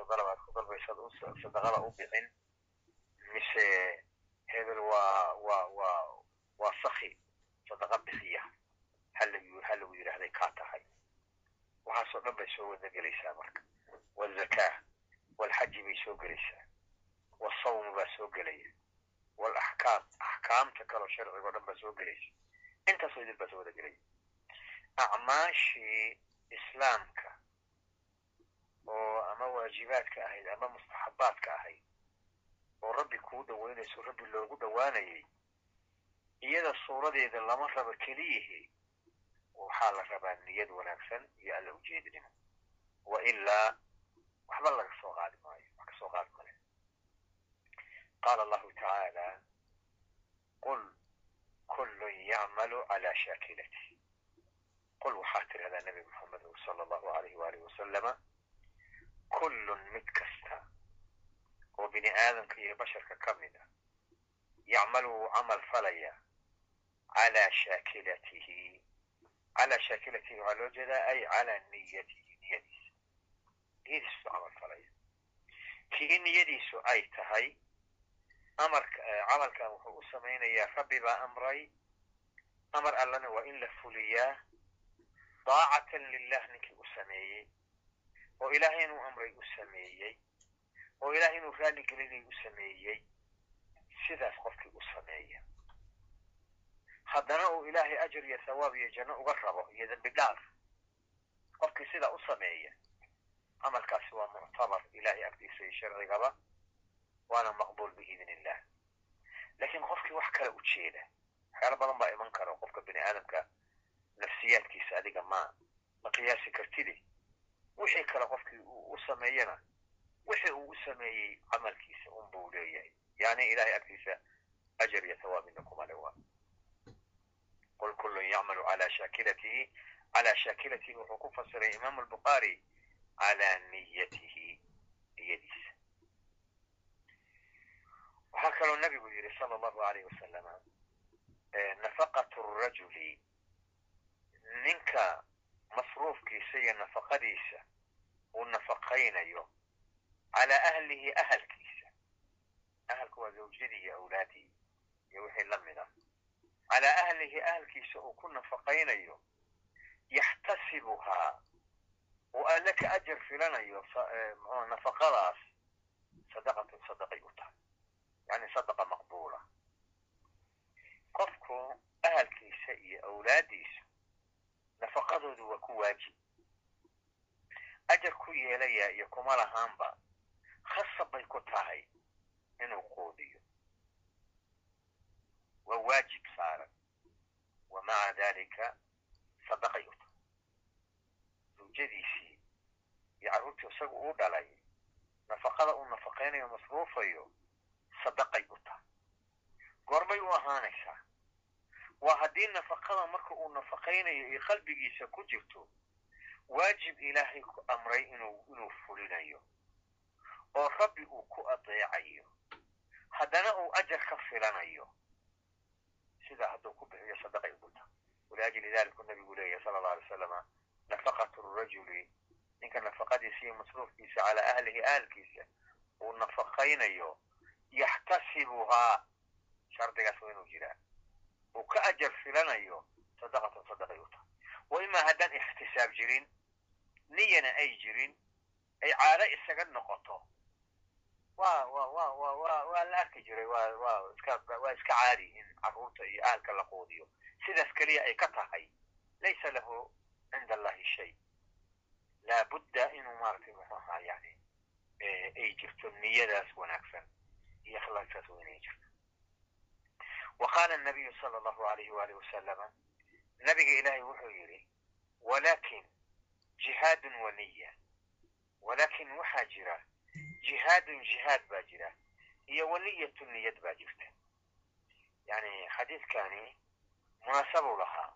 dalbayso dalab aad ku dalbayso sadaqada u bixin mise hebel waa waa waa waa saki sadaqa bixiya halagu ha lagu yidhaahday kaa tahay waxaasoo dhan bay soo wada gelaysaa marka waalzakaa waalxaji bay soo gelaysaa wasawm baa soo gelaya walaxkaam axkaamta kaloo sharcigo dhan baa soo gelaysa intaasoo idil baa soo wada gelaya acmaashii islaamka oo ama waajibaadka ahayd ama mustaxabaadka ahayd oo rabbi kuu dhawaynayso rabbi loogu dhowaanayay iyada suuradeeda lama rabo keliyihi waxaa la rabaa niyad wanaagsan iyo alla ujeednimo wa ilaa waxba laga soo qaadi maayo wax ka soo qaadi male. Qaala allahu tacaala qul kullun yacmalu calaa shaakilati qul waxaa tidhahdaa nebi moxamed sala allahu alayh waalih wasalama kullun mid kasta oo bini aadamka iyo basharka ka mid a yacmalu camal falaya calaa shaakilatihi calaa shaakilatihi waxaa loo jeedaa ay calaa niyatihi niyadiisa niyadiisu camal falaya kii niyadiisu ay tahay amarka camalkan wuxuu u samaynayaa rabbi baa amray amar allana waa in la fuliyaa daacatan lilah ninkii u sameeyey oo ilahay inuu amray u sameeyey oo ilahay inuu raalli gelinay u sameeyey sidaas qofkii u sameeya. Haddana uu ilaahay ajar iyo thawaab iyo janno uga rabo iyo dembi dhaaf qofkii sidaa u sameeya camalkaasi waa muctabar ilahay agtiisa iyo sharcigaba waana maqbuul biidn illah laakiin qofkii wax kale u jeeda waxyaala badan baa iman karo qofka bini aadamka nafsiyaadkiisa adiga ma ma qiyaasi kartidi wixii kale qofkii u sameeyana wixii uu u sameeyey camalkiisa un buu leeyahay. Yani ilahay agtiisa ajar iyo thawaab midna kuma le waa qul kullun yacmalu calaa shaakilatihi calaa shaakilatihi wuxuu ku fasiray imaamu albukhaari calaa niyatihi niyadiisa. Waxaa kaloo nabigu yidhi sala allahu alayh wasalama nafaqatu rajuli ninka masruufkiisa iyo nafaqadiisa uu nafaqaynayo calaa ahlihi ahalkiisa ahalku waa zawjadii iyo awlaadii iyo wixii la mid ah calaa ahlihi ahalkiisa uu ku nafaqaynayo yaxtasibuhaa uu alle ka ajar filanayo mxu nafaqadaas sadaqatun sadaqay u tahay yani sadaqa maqbuula qofku ahalkiisa iyo awlaaddiisa nafaqadoodu waa ku waajib ajar ku yeelaya iyo kuma lahaanba khasab bay ku tahay inuu quudiyo waa waajib saaran wa maca dalika sadaqay u tahay zawjadiisii iyo carruurtii isaga uu dhalay nafaqada uu nafaqaynayo masruufayo sadaqay u tahay goorbay u ahaanaysaa waa haddii nafaqada marka uu nafaqaynayo iyo qalbigiisa ku jirto waajib ilaahay ku amray inuu fulinayo oo rabbi uu ku adeecayo. Haddana uu ajar ka filanayo. Sidaa hadduu ku bixiyo sadaqay ugu tahay waliajli daliku nabigu leeyahy sala allau alay wasallama nafaqatu rajuli ninka nafaqadiisa iyo masruufkiisa calaa ahlihi ahalkiisa uu nafaqaynayo yaxtasibuhaa shardigaas waa inuu jiraa. Uu ka ajar filanayo sadaqatan sadaqay u wa imaa haddaan ixtisaab jirin niyana ay jirin ay caado isaga noqoto. Wa wa wa wa wa waa la arki jiray. Waa iska caadi in carruurta iyo ahalka la quudiyo. Sidaas keliya ay ka tahay. Laysa lahu cinda allahi shay laabudda inuu maaragtay muxuu yani ay jirto niyadaas wanaagsan iyo akhlaaqsaas waa inay jirto. Wa qaala nabiyu sala allahu alayhi waalihi wasalama nabiga ilaahay wuxuu yidhi walakin jihaadun wa niya walakin waxaa jira jihaadun jihaad baa jira iyo waniyatu niyad baa jirta yani xadiidkani munaasabuu lahaa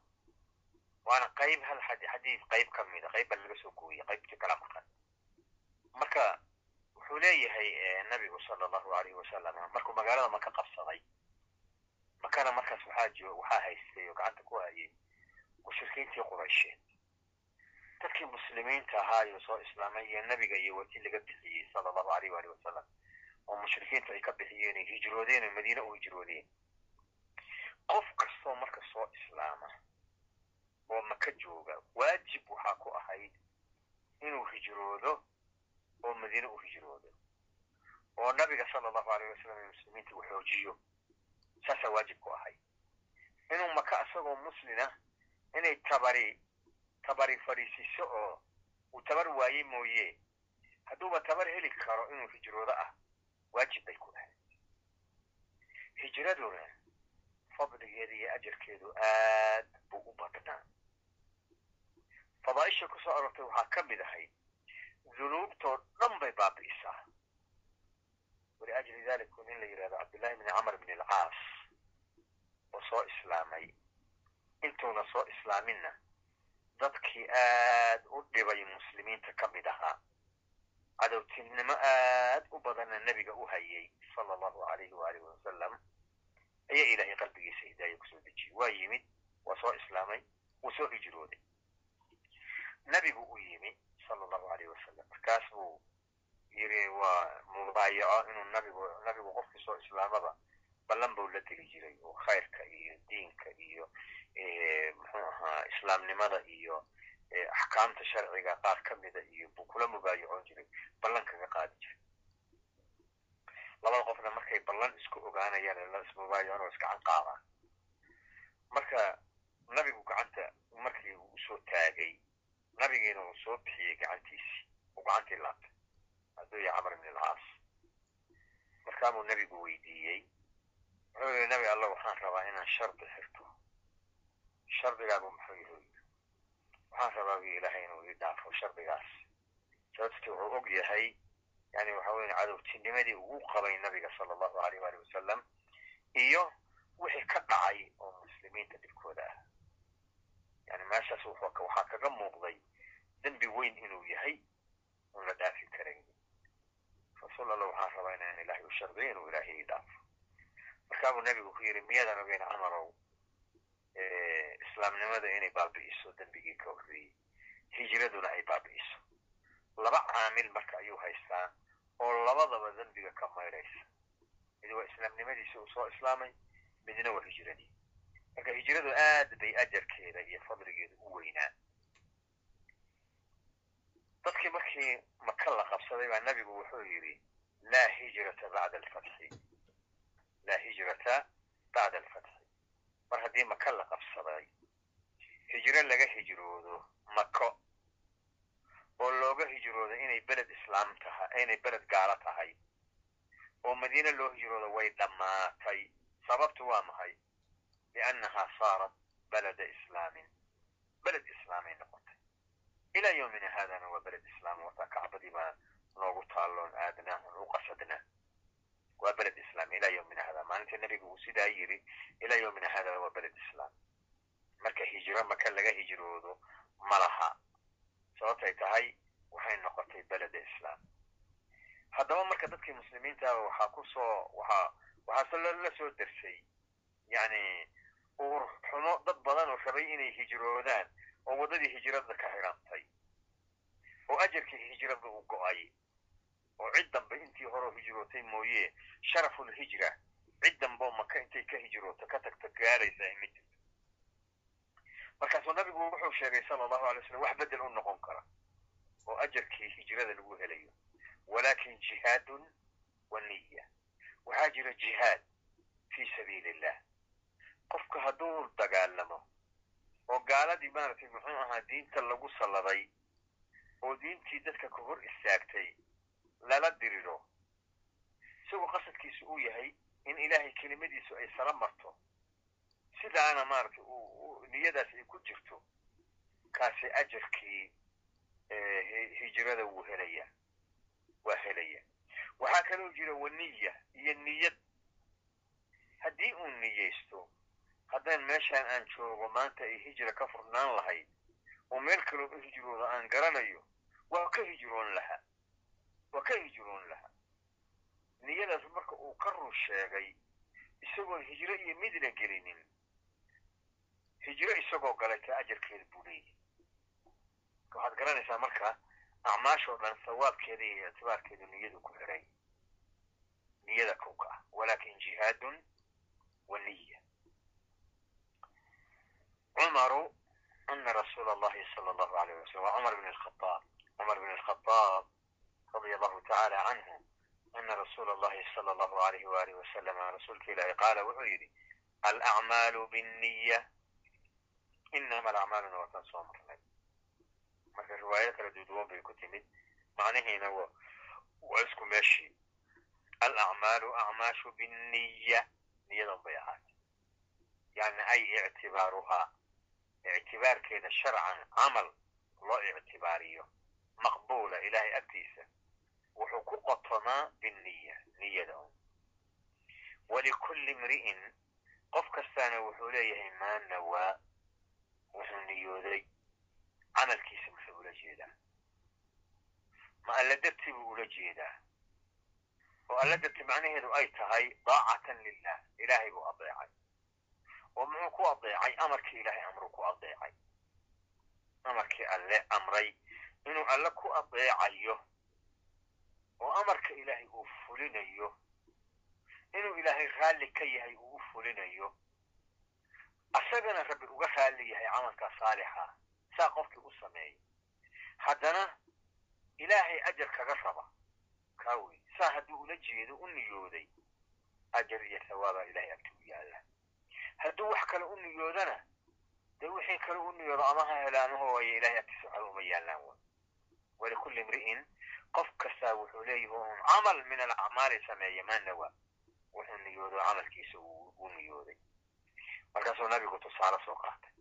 waana qayb hal xadiid qayb ka mida qayb baa laga soo gooyey qaybtii kala maqan marka wuxuu leeyahay nabigu sala allahu alayhi wasalama markuu magaalada maka qabsaday makana markaas waxaa waxaa haystay oo gacanta ku hayay mushrikiintii quraysheed dadkii muslimiinta ahaayo soo islaamay iyo nebiga iyo wati laga bixiyey sala allahu aleyh waali wasalam oo mushrikiintu ay ka bixiyeen hijroodeen oo madiine u hijroodeen qof kastoo marka soo islaama oo maka jooga waajib waxaa ku ahayd inuu hijroodo oo madiine u hijroodo oo nabiga sala allahu aleyh wasalam ee muslimiinta uu xoojiyo. Saasaa waajib ku ahayd. Inuu maka isagoo muslina inay tabari tabari fadhiisiiso oo uu tabar waaye mooye. Hadduuba tabar heli karo inuu hijroodo ah waajib bay ku ahayd hijraduna fadligeeda iyo ajarkeedu aad buu u badnaa. Fadaaisha ku soo arortay waxaa ka mid ahayd dunuubtoo dhan bay baabi'isaa. Waliajli dalik nin la yidhahdo cabdullahi bni camr bn alcaas oo soo islaamay. Intuuna soo islaaminna dadkii aad u dhibay muslimiinta ka mid ahaa cadowtinimo aad u badanna nebiga u hayay sala allahu alayhi waalihi wasalam ayaa ilaahay qalbigiisa hidaaya ku soo dejiyey waa yimid waa soo islaamay wuu soo hijrooday nebigu u yimi sala allahu alayh wasalam markaas buu yiri waa mubaayaco inuu nabigu nabigu qofkii soo islaamaba ballan buu la geli jiray oo khayrka iyo diinka iyo muxuu ahaa islaamnimada iyo axkaamta sharciga qaar ka mida iyo buu kula mubaayacoon jiray ballan kaga qaadi jiray. Labada qofna markay ballan isku ogaanayaan la ismubaayacoon oo iskacan qaadaan marka nabigu gacanta markii uu u soo taagay nabigiina uu soo bixiyey gacantiisii uu gacantii laabtay aduya camr bn alcaas markaabuu nebigu weydiiyey. Wuxuu yidhi nabi alla waxaan rabaa inaan shardi xirto shardigaagu muxuu yahay? Waxaan rabaa wi ilaahay inuu ii dhaafo shardigaas. Sababti wuxuu og yahay yani waxa weya cadowtinimadii ugu qabay nabiga sala allahu aleyh waali wasalam iyo wixii ka dhacay oo muslimiinta dhibkooda ah. Yani meeshaas waxaa kaga muuqday dembi weyn inuu yahay un la dhaafi karayn rasuul alla waxaan rabaa inaan ilahay u shardiyo inuu ilaahay ii dhaafo. Markaabuu nebigu ku yidhi miyadan ogeyn camarow islaamnimada inay baabi'iso dembigii ka horreeyey hijraduna ay baabi'iso laba caamil marka ayuu haystaa oo labadaba dembiga ka maydhaysa mid waa islaamnimadiisi uu soo islaamay midna waa hijradii marka hijradu aad bay ajarkeeda iyo fadligeeda u weynaa dadkii markii maka la qabsaday baa nebigu wuxuu yidhi laa hijrata bacda alfatxi laa hijrata bacda alfatxi mar haddii maka la qabsaday hijro laga hijroodo mako oo looga hijroodo inay beled islaam tahay inay beled gaalo tahay oo madiine loo hijroodo way dhammaatay. Sababtu waa maxay? Liannahaa saarat balada islaamin beled islaamay noqotay. Ilaa yowmina haadana waa beled islaam wataa kacbadii baa noogu taalloon aadnaa on u qasadnaa waa beled islaam ilaa maalinta nebiga uu sidaa yidhi ilaa yowmina hada waa beled islaam. Marka hijro maka laga hijroodo ma laha. Sababtay tahay waxay noqotay beleda islaam. Haddaba marka dadkii muslimiintaaba waxaa ku soo waxaa waxaase la soo dersay yani uur xumo dad badan oo rabay inay hijroodaan oo waddadii hijrada ka xidhantay oo ajarkii hijrada u go'ay oo cid dambe intii horeo hijrootay mooye sharafulhijra cid dambeo maka intay ka hijrooto ka tagto gaaraysa ay ma markaasuu nabigu wuxuu sheegay sala allahu alay slam wax bedel u noqon kara oo ajarkii hijrada lagu helayo. Walakin jihaadun wa niya waxaa jira jihaad fii sabiili illah qofka hadduu dagaalamo oo gaaladii maaragtay muxuu ahaa diinta lagu salladay oo diintii dadka ka hor istaagtay lala diriro isagoo qasadkiisu uu yahay in ilaahay kelimadiisu ay sala marto. Sidaana maaragtay niyadaas ay ku jirto kaasi ajarkii hijrada wuu helaya waa helaya waxaa kaloo jira waniya iyo niyad. Haddii uu niyeysto haddaan meeshaan aan joogo maanta ay hijra ka furnaan lahayd oo meel kaloo u hijrooda aan garanayo waa ka hijroon lahaa waa ka hijroon lahaa niyadaas marka uu ka run sheegay isagoon hijro iyo midna gelinin hijro isagoo galay ka ajarkeeda buu leeyahy waxaad garanaysaa marka acmaashoo dhan sawaabkeeda iyo ictibaarkeedu niyadu ku xiray. Niyada kowka ah. Walakin jihaadun wa niya cumaru ana rasuula allahi sala allahu alayh wasalam wa cumar bn alkhadaab cumar bn alkhadaab radia allahu tacaala canhu ana rasuula allahi sala allahu alayhi waalihi wasalama rasuulka ilaahi qaala wuxuu yidhi alacmaalu binniya inama alacmaaluna waataan soo marnay marka riwaayo kala duduwan bay ku timid macnihiina waa isku meeshii alacmaalu acmaashu binniya niyadan bay ahaatay yani ay ictibaaruhaa ictibaarkeeda sharcan camal loo ictibaariyo maqbuula ilahay agtiisa wuxuu ku qotomaa binniya niyada walikulli imri'in qof kastaana wuxuu leeyahay maa nawaa wuxuu niyooday camalkiisa muxuu ula jeedaa ma alla dartii buu ula jeedaa oo alla darti macnaheedu ay tahay daacatan lilah ilaahay buu adeecay oo muxuu ku adeecay amarkii ilaahay amruu ku adeecay amarkii alle amray inuu alle ku adeecayo oo amarka ilaahay uu fulinayo inuu ilaahay raalli ka yahay uu u fulinayo asagana rabbi uga raalli yahay camalkaa saalixa saa qofkii u sameeyay haddana ilaahay ajar kaga raba kaa saa hadduu ula jeedo u niyooday ajar iyo sawaabaa ilahay agti u yaalla. Hadduu wax kale u niyoodana dee wixii kale u niyoodo ama ha helo ama hooya ilahay agtiisa waxba uma yaallaan wa walikulli imri'in qof kastaa wuxuu leeyahi un camal min alacmaali sameeya maa nawa wuxuu niyoodo camalkiisa u niyooday. Markaasuu nabigu tusaale soo qaatay.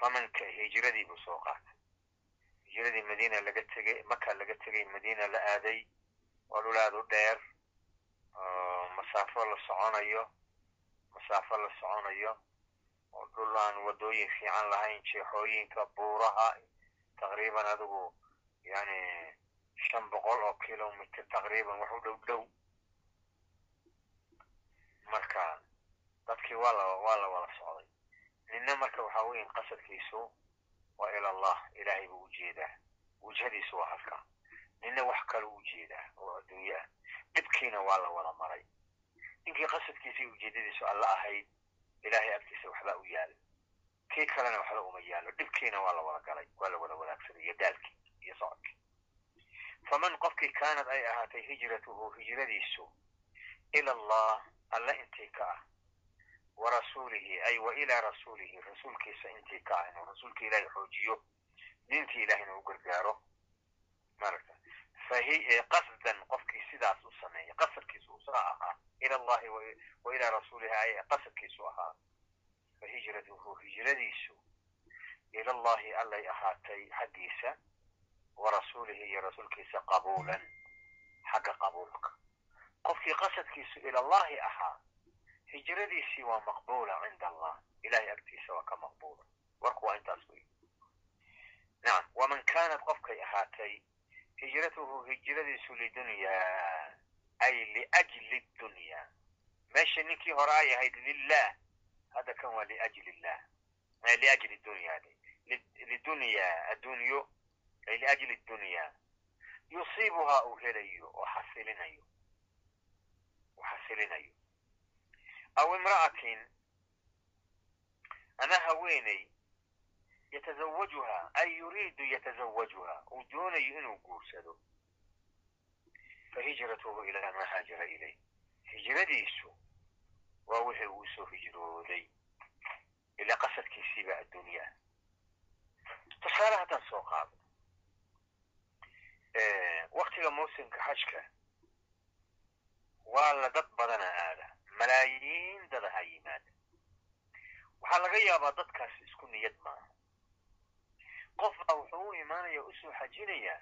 Famanka hijiradii buu soo qaatay. Hijiradii madiina laga tegay maka laga tegay madiina la aaday waa dhul aad u dheer oo masaafo la soconayo masaafo la soconayo oo dhul aan waddooyin fiican lahayn jeexooyinka buuraha taqriiban adigu yani shan boqol oo kilomitr taqriiban wax u dhow dhow. Marka dadkii waa la waa la wada socday. Ninna marka waxa weyan qasadkiisu waa ila allah ilaahay buu u jeedaa wujhadiisu waa halka. Ninna wax kaluu u jeedaa oo adduunye ah. Dhibkiina waa la wada maray. Ninkii qasadkiisa ujeedadiisu alla ahayd ilaahay agtiisa waxbaa u yaalla kii kalena waxba uma yaalo. Dhibkiina waa la wada galay waa la wada wadaagsaday iyo daalkii iyo socodkii faman qofkii kaanad ay ahaatay hijratuhu hijradiisu ila allah alla intii ka ah wa rasuulihi ay wa ilaa rasuulihi rasuulkiisa intii ka ah inuu rasuulka ilaahay xoojiyo diintii ilahayna u gargaaro marata fahi qasdan qofkii sidaas u sameeya qasadkiisu u saa ahaa ila allahi wa ilaa rasuulihi ay qasadkiisu ahaa fa hijratuhu hijradiisu ila allahi allay ahaatay xaggiisa wa iyo rasuulkiisa qabuulan xagga qabuulka qofkii qasadkiisu ila allahi ahaa hijradiisii waa maqbuula cinda allah ilahay agtiisa waa ka maqbuula warku waa intaas wey nacam waman kaanat qofkay ahaatay hijratuhu hijradiisu lidunyaa ay liajli dunyaa meesha ninkii hore ay ahayd lilah hadda kan waa liajli illah liajli dunya lidunyaa addunyo ay liajli dunyaa yusiibuhaa uu helayo oo xasilinayo uu xasilinayo aw imra'atin ama haweeney yatazawajuha ay yuriidu yatazawajuha uu doonayo inuu guursado fa hijratuhu ilaa maa haajara ilayh hijradiisu waa wixii uu soo hijrooday ilaa qasadkiisiiba addunyaa tusaale haddaan soo qaado waktiga mawsimka xajka waa la dad badana aada malaayiin dada ha yimaada waxaa laga yaabaa dadkaas isku niyad maaha qof baa wuxuu u imaanaya u soo xajinayaa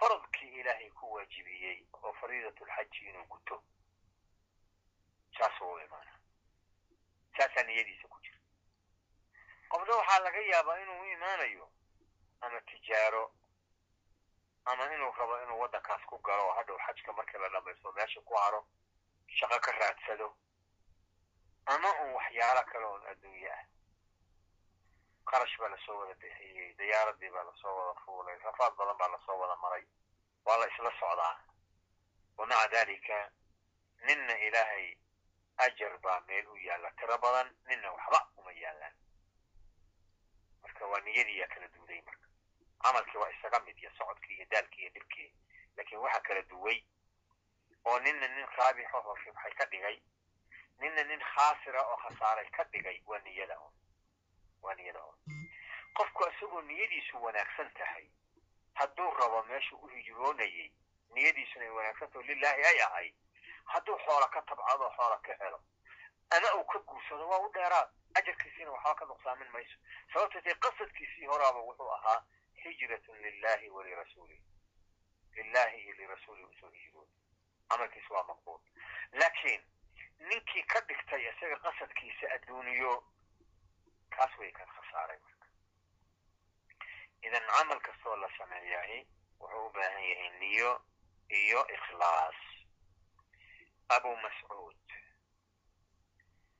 faradkii ilaahay ku waajibiyey oo fariidatulxaji inuu guto saasuu u imaana saasaa niyadiisa ku jira qofna waxaa laga yaabaa inuu u imaanayo ama tijaaro ama inuu rabo inuu waddankaas ku galo oo hadhow xajka markii la dhamaysto meesha ku haro shaqo ka raadsado ama un waxyaalo kale oon adduunye ah. Qarash baa la soo wada bixiyey diyaaradii baa la soo wada fuulay rafaad badan baa la soo wada maray. Waa la isla socdaa. Wa maca dalika ninna ilaahay ajar baa meel u yaalla tiro badan ninna waxba uma yaallaan marka waa niyadiiyaa kala duuday marka camalkii waa isaga mid iyo socodkii iyo daalkii iyo dhibkii. Laakiin waxaa kala duway oo ninna nin raabixo oo ribxay ka dhigay ninna nin khaasira oo khasaaray ka dhigay waa niyada un waa niyada un qofku isagoo niyadiisu wanaagsan tahay. Hadduu rabo meeshu u hijroonayay niyadiisuna ay wanaagsantaho lilaahi ay ahayd hadduu xoola ka tabcado xoola ka helo ama uu ka guursado waa u dheeraad. Ajarkiisiina waxba ka nuqsaamin mayso. Sababta dee qasadkiisii horaaba wuxuu ahaa hijratun lilahi wa lirasuulih lilahi iyo lirasuulih u soo hijrood camalkiis waa maqbuul laakiin ninkii ka dhigtay isaga qasadkiisa adduuniyo kaas way kan khasaaray marka. Idan camal kastoo la sameeyaay wuxuu u baahan yahay niyo iyo ikhlaas. Abu mascuud.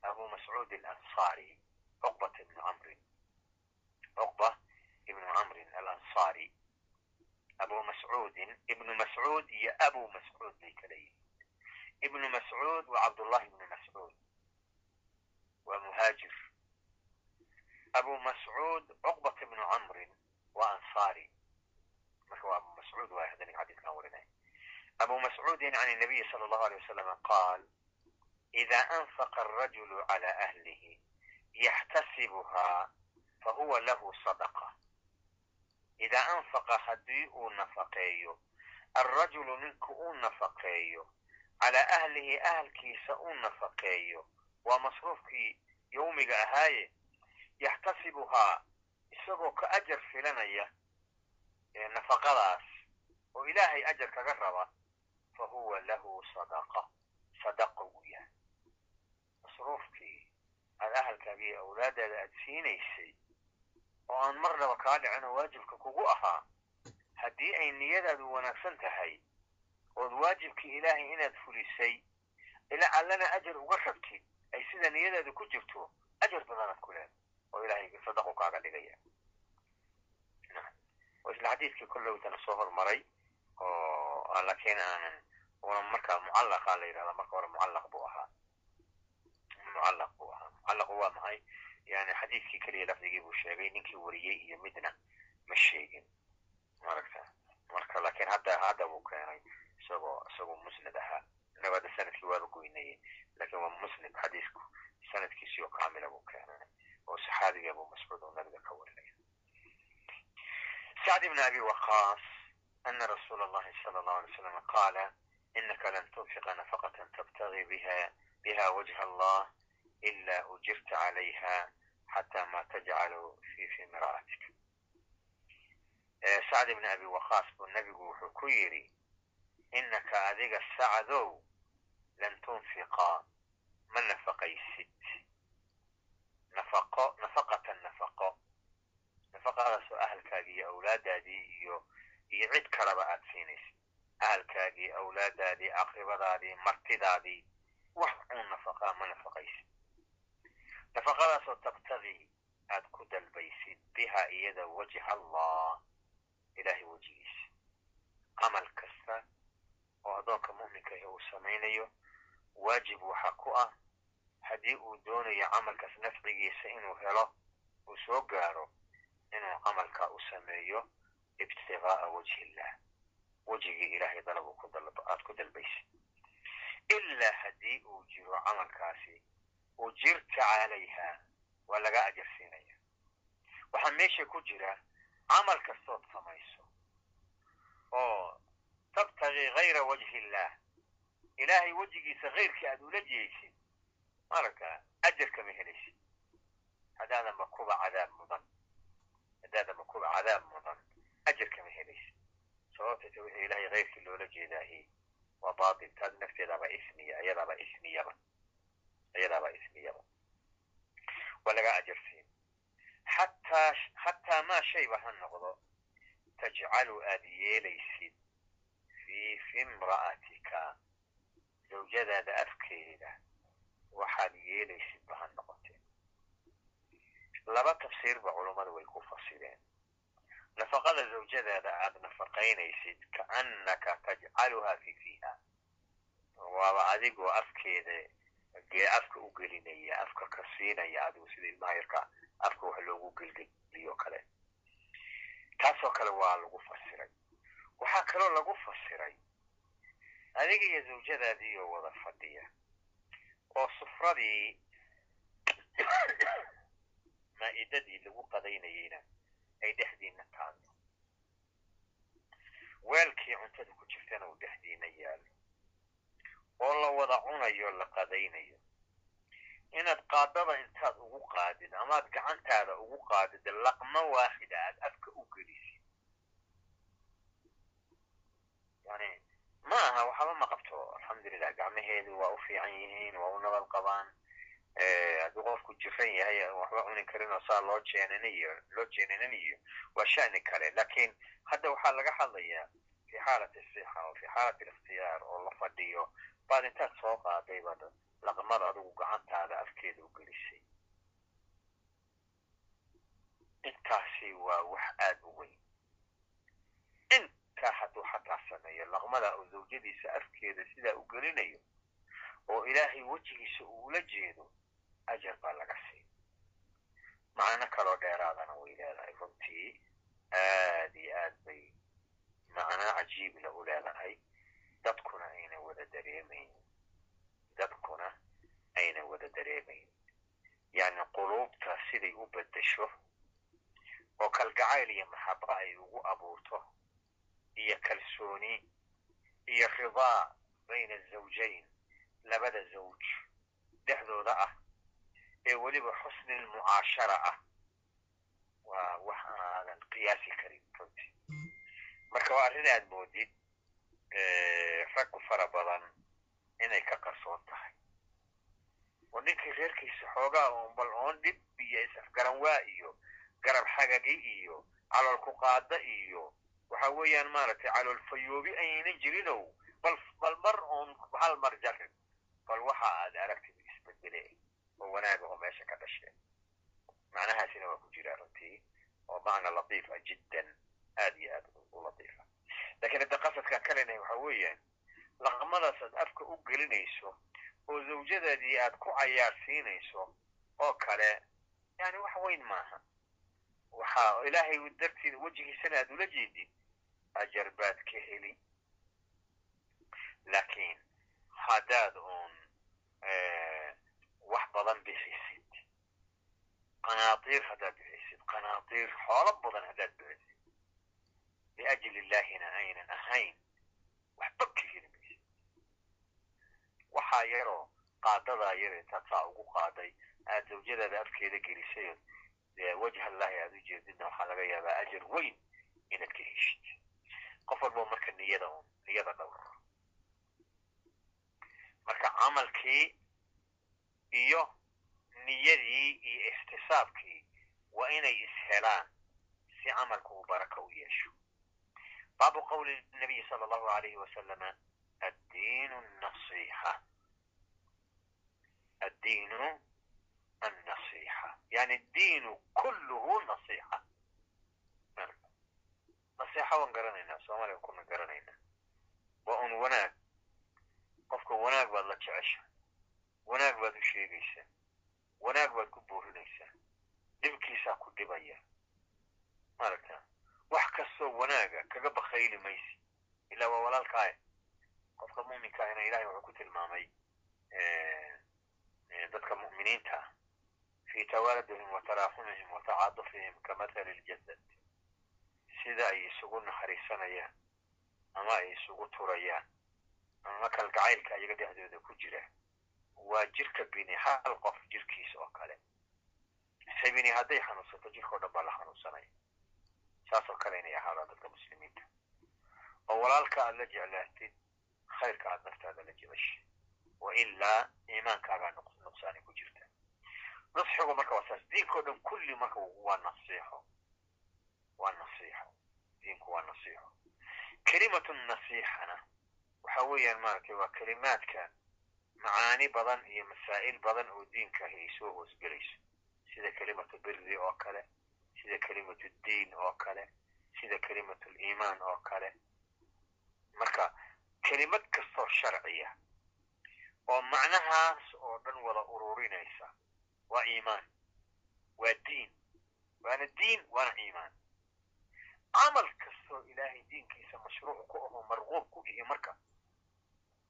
Abu mascuud alansari cuqbat ibnu camrin cuqba ibnu camrin alansari. Abu mascuudin ibnu mascuud iyo abu mascuud bay kala yihiin ibnu mascuud waa cabdullahi ibnu mascuud waa muhaajir abu mascuud cuqbat ibnu camrin waa ansari. Marka waa abu mascuud waa hadani xadiiskan warinay abu mascuudin can nabiyi sala allahu alay wasalam qaal ida anfaqa arajulu cala ahlihi yaxtasibuhaa fahuwa lahu sadaqa idaa anfaqa haddii uu nafaqeeyo alrajulu ninku uu nafaqeeyo calaa ahlihi ahalkiisa uu nafaqeeyo waa masruufkii yowmiga ahaaye yaxtasibuhaa isagoo ka ajar filanaya nafaqadaas oo ilaahay ajar kaga raba fa huwa lahu sadaqa sadaqa uu yahay masruufkii aad ahalkaaga iyo awlaadaada aad siinaysay oo aan marnaba kaa dhicin oo waajibka kugu ahaa haddii ay niyadaadu wanaagsan tahay ood waajibkii ilaahay inaad fulisay ilaa allana ajar uga rabtid ay sida niyadaadu ku jirto ajar badanaad ku leeda oo ilaahay sadaqu kaaga dhigaya. Isla xadiidkii kollowtana soo hormaray oo laakiin aanan una markaa mucallaqa la yidhahda marka hore mucallaq buu ahaa. Mucallaq buu ahaa. Mucallaqu waa maxay yani xadiidkii keliya lafdigii buu sheegay ninkii wariyey iyo midna ma sheegin maragta marka laakiin hadda hadda buu keenay isagoo isagoo musnad ahaa inago hadda sannadkii waaba goynayey laakiin waa musnad xadiisku sanadkiisii oo kaamila buu keenay oo saxaabiga abu mascuud oo nabiga ka warinaya sacd ibn abi waqaas ana rasuula allahi sala allahu alay slam qaala inaka lan tunfiqa nafaqatan tabtagi biha biha wajha allah ila ujirta calayha xataa ma tajcalu fi fi sacd ibn abi waqaas buu nabigu wuxuu ku yidhi inaka adiga sacdow lan tunfiqa ma nafaqaysid nafaqo nafaqatan nafaqo nafaqadaasoo ahalkaagii iyo awlaadaadii iyo iyo cid kalaba aad siinaysid ahalkaagii awlaadaadii aqribadaadii martidaadii wax uun nafaqaa ma nafaqaysid nafaqadaasoo tabtagii aad ku dalbaysid biha iyada wajha allah ilahay wejigiisa. Camal kasta oo addoonka mu'minka ah uu samaynayo waajib waxa ku ah haddii uu doonayo camalkaas nafcigiisa inuu helo uu soo gaaro inuu camalka u sameeyo ibtigaaa wajhi illah wejigii ilahay dalabu aad ku dalbaysid. Ilaa haddii uu jiro camalkaasi ujirta calayha waa laga ajarsiinaya waxaa meesha ku jira camal kastood samayso oo tabtagii hayra wajhi illah ilaahay wejigiisa hayrkii aad ula jeeysid marka ajar kama helaysid haddaadanba kuba cadaab mudan haddaadanba kuba cadaab mudan ajar kama helaysid sababtayta wixii ilahay hayrkii loola jeedaahi waa baatil taas nafteedaaba ismiya iyadaaba ismiyaba iyadaaba ismiyaba waa laga ajarsiin xataa maa shayba ha noqdo tajcalu aad yeelaysid fii fi imra'atika. Zawjadaada afkeeda waxaad yeelaysidba ha noqotee laba tafsiirba culummadu way ku fasireen. Nafaqada zawjadaada aada nafaqaynaysid kaannaka tajcaluha fi fiiha. Waaba adigoo afkeeda gee afka u gelinaya afka ka siinaya adigu sida ilmaha yarka afka wax loogu gelgeliyo kale. Taasoo kale waa lagu fasiray. Waxaa kaloo lagu fasiray adiga iyo zawjadaadii oo wada fadhiya oo sufradii maa'idadii lagu qadaynayeyna ay dhexdiina taalo weelkii cuntada ku jirtana uu dhexdiina yaalo oo la wada cunayo la qadaynayo. Inaad qaadada intaad ugu qaadid amaad gacantaada ugu qaadid laqmo waaxida aad afka u gelisid. Yani ma aha waxba ma qabto. Alxamdulilah gacmaheedu waa u fiican yihiin waa u nabad qabaan. Hadduu qofku jiran yahay waxba cunin karin oo saa loo jeeniniyo loo jeenininayo waa shani kale. Lakin hadda waxaa laga hadlayaa fi xaalati sixa oo fi xaalati likhtiyaar oo la fadhiyo baad intaad soo qaaday baad laqmada adigu gacantaada afkeeda u gelisay intaasi waa wax aada u weyn intaa hadduu xataa sameeyo laqmada oo zawjadiisa afkeeda sidaa u gelinayo oo ilaahay wejigiisa uu ula jeedo ajar baa laga siin macno kaloo dheeraadana way leedahay runtii aad iyo aad bay macno cajiibla u leedahay dadkuna ayna wada dareemayn. Dadkuna ayna wada dareemayn. Yacni quluubta siday u beddesho oo kalgacayl iyo maxaba ay ugu abuurto iyo kalsooni iyo ridaa bayna azawjayn labada zawj dhexdooda ah ee weliba xusni lmucaashara ah waa wax aadan qiyaasi karin runtii. Marka waa arrin aad moodid raggu fara badan inay ka qarsoon tahay. Oo ninkii reerkiisa xoogaa oon bal oon dhib iyo is-afgaran waa iyo garab xagagi iyo calool ku qaada iyo waxa weeyaan maaragtay calool fayoobi ayaynan jirinow bal mar oon hal mar jarin bal waxa aad aragtid isbedele oo wanaaga oo meesha ka dhasheen macnahaasina waa ku jiraa runtii oo macna latiifa jiddan aad iyo aad u latiifa laakiin hadda qasadkaa kalena waxa weeyaan laqmadaas aad afka u gelinayso oo zawjadaadii aad ku cayaarsiinayso oo kale yani wax weyn maaha. Waxa ilaahay dartiida wejigiisana aad ula jeedid ajar baad ka heli. Laakiin haddaad uun wax badan bixisid qanaatiir haddaad bixisid qanaatiir xoolo badan haddaad bixisid liajli illaahina aynan ahayn waxba maysid waxaa yaroo qaadadaa yar intaad ugu qaaday aad zawjadaada afkeeda gelisay wajha allahi aad u jeedidna waxaa laga yaabaa ajar weyn inaad ka heshid qof walbo marka niyada un niyada dhowr marka camalkii iyo niyadii iyo ixtisaabkii waa inay ishelaan si camalka uu baraka u yeesho qowli nabiyi sala allahu alayhi wasalama addiinu nasixa addiinu annasixa yani diinu kulluhu nasixa nasixa waan garanaynaa soomaaliya kuna garanaynaa waa un wanaag qofka wanaag baad la jecesha wanaag baad u sheegaysaa wanaag baad ku boorinaysaa dhibkiisaa ku dhibaya maaragta wax kastoo wanaaga kaga bakayli maysi. Ilaa waa walaalkaaya qofka muminka ahina ilahay wuxuu ku tilmaamay dadka mu'miniinta ah fi tawaaladihim wa taraaxumihim wa tacaadufihim kamathali ljasad sida ay isugu naxariisanayaan ama ay isugu turayaan ama kalgacaylka iyaga dhexdooda ku jira waa jirka bini hal qof jirkiisa oo kale. Se bini hadday xanuunsato jirkao dhan baa la xanuunsanaya saasoo kale inay ahaadaan dadka muslimiinta. Oo walaalka aad la jeclaatid khayrka aad naftaada la jeceshay. Wa ilaa iimaankaagaa nuqsaani ku jirta. Nasxigu marka waa saas. Diinkao dhan kulli marka waa nasiixo. Waa nasiixo. Diinku waa nasiixo. Kelimatu nasixana waxa weeyaan maaragtay waa kelimaadka macaani badan iyo masaa'il badan oo diinka ahi ay soo hoosgelayso sida kelimatu biri oo kale sida kelimatu diin oo kale sida kelimatu liimaan oo kale marka kelimad kastoo sharciya oo macnahaas oo dhan wada ururinaysa waa iimaan waa diin waana diin waana iimaan. Camal kastoo ilaahay diinkiisa mashruuc ku ahoo marquub ku ihi marka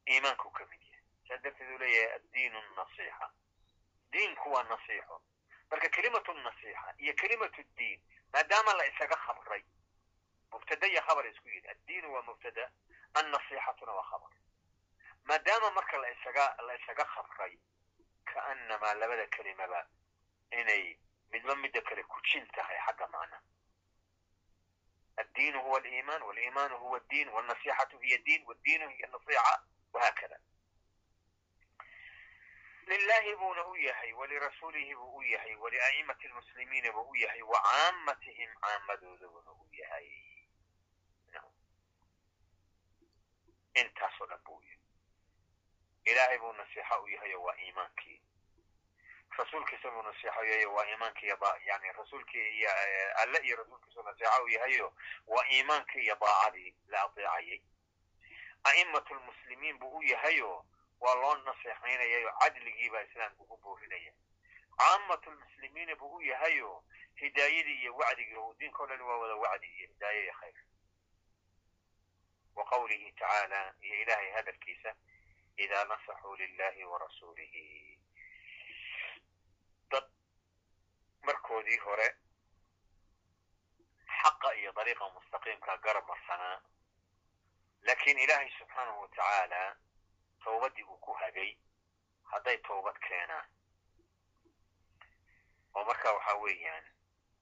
iimaanku ka mid yahay. Saa darteed uu leeyahay addiinu nasiixa. Diinku waa nasiixo marka kelimatu nasiixa iyo kelimatu diin maadaama la isaga khabray mubtada iyo khabar isku yidhi addiinu waa mubtada annasiixatuna waa khabar maadaama marka la isaga la isaga khabray kaannamaa labada kelimaba inay midba midda kale ku jin tahay xagga macna addiinu huwa aliimaan waliimaanu huwa addiin wاlnasiixatu hiya diin wاddiinu hiya nasiixa wahakada lilaahi buuna u yahay walirasuulihi buu u yahay walia'imati lmuslimiina buu u yahay wa caamatihim caamadooda buna u yahay intaasoo dhan buu yahay ilaahay buu nasiixo u yahayo waa iimaankii rasuulkiisa buu nasiixo u yahayo waa iimaankii yani rasuulkii iyo alle iyo rasuulkiisuu nasiixo u yahayo waa iimaankii iyo daacadii la adeecayay a'imatu lmuslimiin buu u yahayo waa loo naseexaynayayo cadligiibaa islaamka ku boorinaya caamatu lmuslimiina buu u yahayo hidaayadii iyo wacdigii o dhan waa wada wacdi iyo hidaaye iyo khayr. Wa qawlihi tacaala iyo ilaahay hadalkiisa idaa nasaxuu lilahi wa rasuulihi. Dad markoodii hore xaqa iyo dariiqa mustaqiimka garab marsanaa laakiin ilaahay subxaanahu wa tacaala towbaddii uu ku hagay hadday towbad keenaan oo marka waxa weeyaan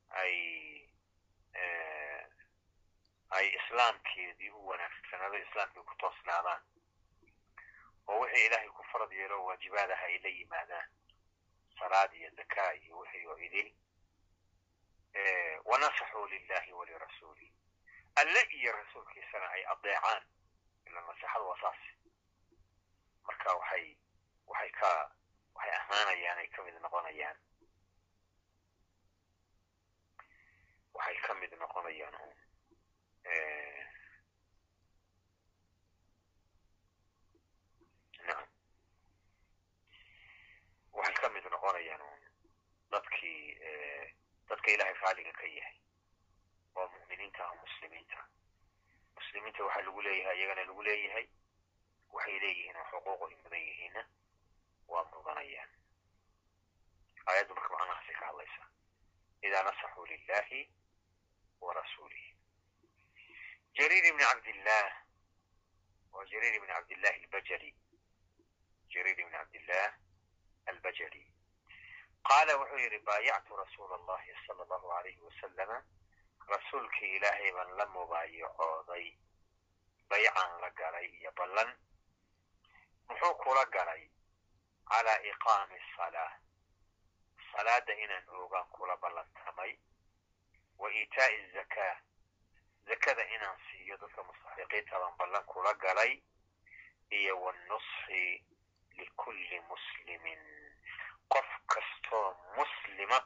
ay ay islaamkeedii u wanaagsanaado islaamkii ku toosnaadaan oo wixii ilaahay ku farad yeelo waajibaadaha ay la yimaadaan salaad iyo zakaa iyo wixii oo idil wanasaxuu lilahi walirasuulih alle iyo rasuulkiisana ay adeecaan ila naseexada waa saas marka waxay waxay ka waxay amaanayaan ay ka mid noqonayaan. Waxay ka mid noqonayaan nacam waxay ka mid noqonayaan dadkii dadka ilaahay raaliga ka yahay oo mu'miniinta muslimiinta. Muslimiinta waxaa lagu leeyahay iyagana lagu leeyahay waxay leeyihiin oo xuquuq ay mudan yihiinna waa mudanayaan aayaddu marka macnahaasay ka hadlaysaa idaa nasaxuu lilahi wa jariir ibni cabdillah wa jariir ibni cabdillahi albajali jariir ibni cabdillah albajali qaala wuxuu yidhi baayactu rasuula allahi sala allahu alayhi wasalama rasuulkii ilaahay baan la mubaayacooday baycaan la galay iyo ballan muxuu kula galay calaa iqaami asalaa salaada inaan oogaan kula ballantamay wa iitaa'i azakaa zakada inaan siiyo dadka mustaxiqiinta baan ballan kula galay iyo wanusxi likulli muslimin. Qof kastoo muslima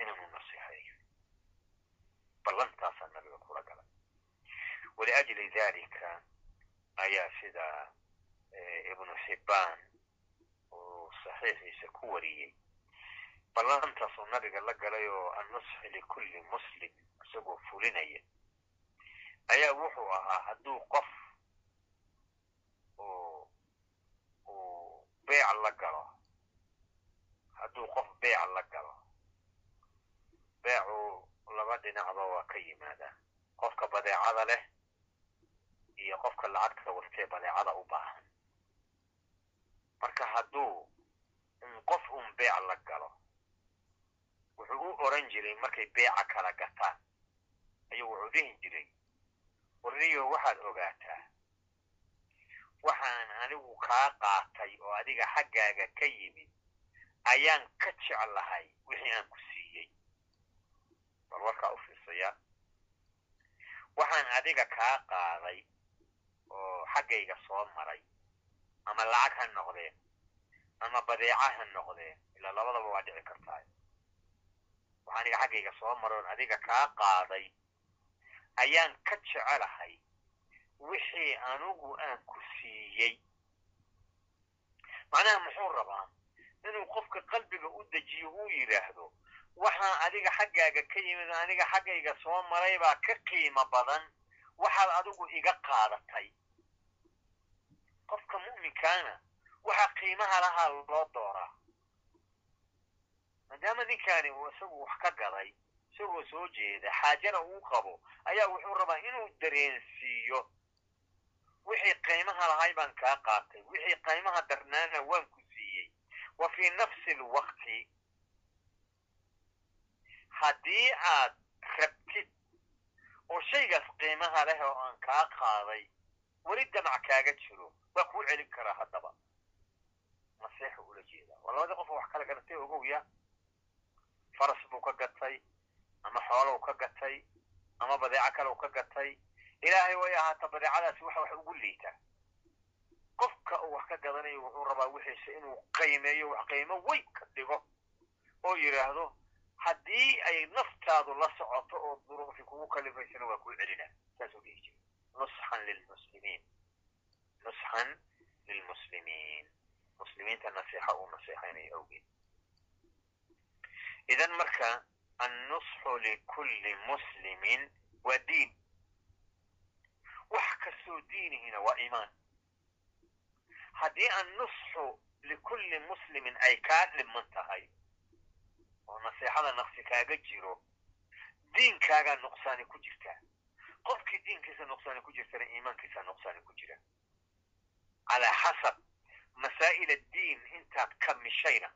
inaanu nasiixeeyo ballantaasaa nabiga kula galay. Waliajli dalika ayaa sida ibnu xibbaan uu saxiixiisa ku wariyey ballantaasuu nabiga la galay oo annusxi likulli muslim isagoo fulinaya ayaa wuxuu ahaa hadduu qof uu beec la galo hadduu qof beec la galo beecu laba dhinacba waa ka yimaadaa qofka badeecada leh iyo qofka lacagta wastee badeecada u baahan marka hadduu qof un beec la galo wuxuu u oran jiray markay beeca kala gataan. Ayuu wuxuu dhihi jiray warniyo waxaad ogaataa waxaan anigu kaa qaatay oo adiga xaggaaga ka yimid ayaan ka jeclahay wixii aan ku siiyey. Bal warkaa u fiirsaya waxaan adiga kaa qaaday oo xaggayga soo maray ama lacag ha noqdeen ama badeeca ha noqdeen ilaa labadaba waa dhici kartaa. Wax aniga xaggayga soo maroon adiga kaa qaaday. Ayaan ka jecelahay wixii anigu aan ku siiyey. Macnaha muxuu rabaa? Inuu qofka qalbiga u dejiyo uu yidhaahdo waxaa adiga xaggaaga ka yimid aniga xaggayga soo maray baa ka qiimo badan. Waxaad adigu iga qaadatay qofka mu'minkaana waxa qiimaha lahaa loo dooraa. Maadaama ninkaani uu isagu wax ka gaday isagoo soo jeeda xaajana uu qabo ayaa wuxuu rabaa inuu dareensiiyo. Wixii qiimaha lahay baan kaa qaatay wixii qiimaha darnaana waan ku siiyey. Wa fii nafsi alwaqti haddii aad rabtid oo shaygaas qiimaha leh oo aan kaa qaaday weli damac kaaga jiro waa kuu celin karaa haddaba. Nasiixa ula jeedaa waa labadii qof oo wax kala gadatay ogowya faras buu ka gatay ama xoolow ka gatay ama badeeco kalew ka gatay. Ilaahay way ahaata badeecadaasi waxa wax ugu liitaa qofka uu wax ka gadanayo wuxuu rabaa wixiisa inuu qiimeeyo wax qiimo weyn ka dhigo oo yidhaahdo haddii ay naftaadu la socoto oo duruufi kugu kalifaysana waa kuu celina. Saasuu dhihi jira nusxan lilmuslimiin nusxan lilmuslimiin muslimiinta nasiixa uu nasiixaynayo awgeed idan marka annusxu likulli muslimin waa diin wax kastoo diinihina waa iimaan haddii annusxu likulli muslimin ay kaa dhiman tahay oo nasiixada naqsi kaaga jiro diinkaagaa nuqsaani ku jirtaa qofkii diinkiisa nuqsaani ku jirtana iimaankiisa nuqsaani ku jira calaa xasab masaa'il addiin intaad kamishayna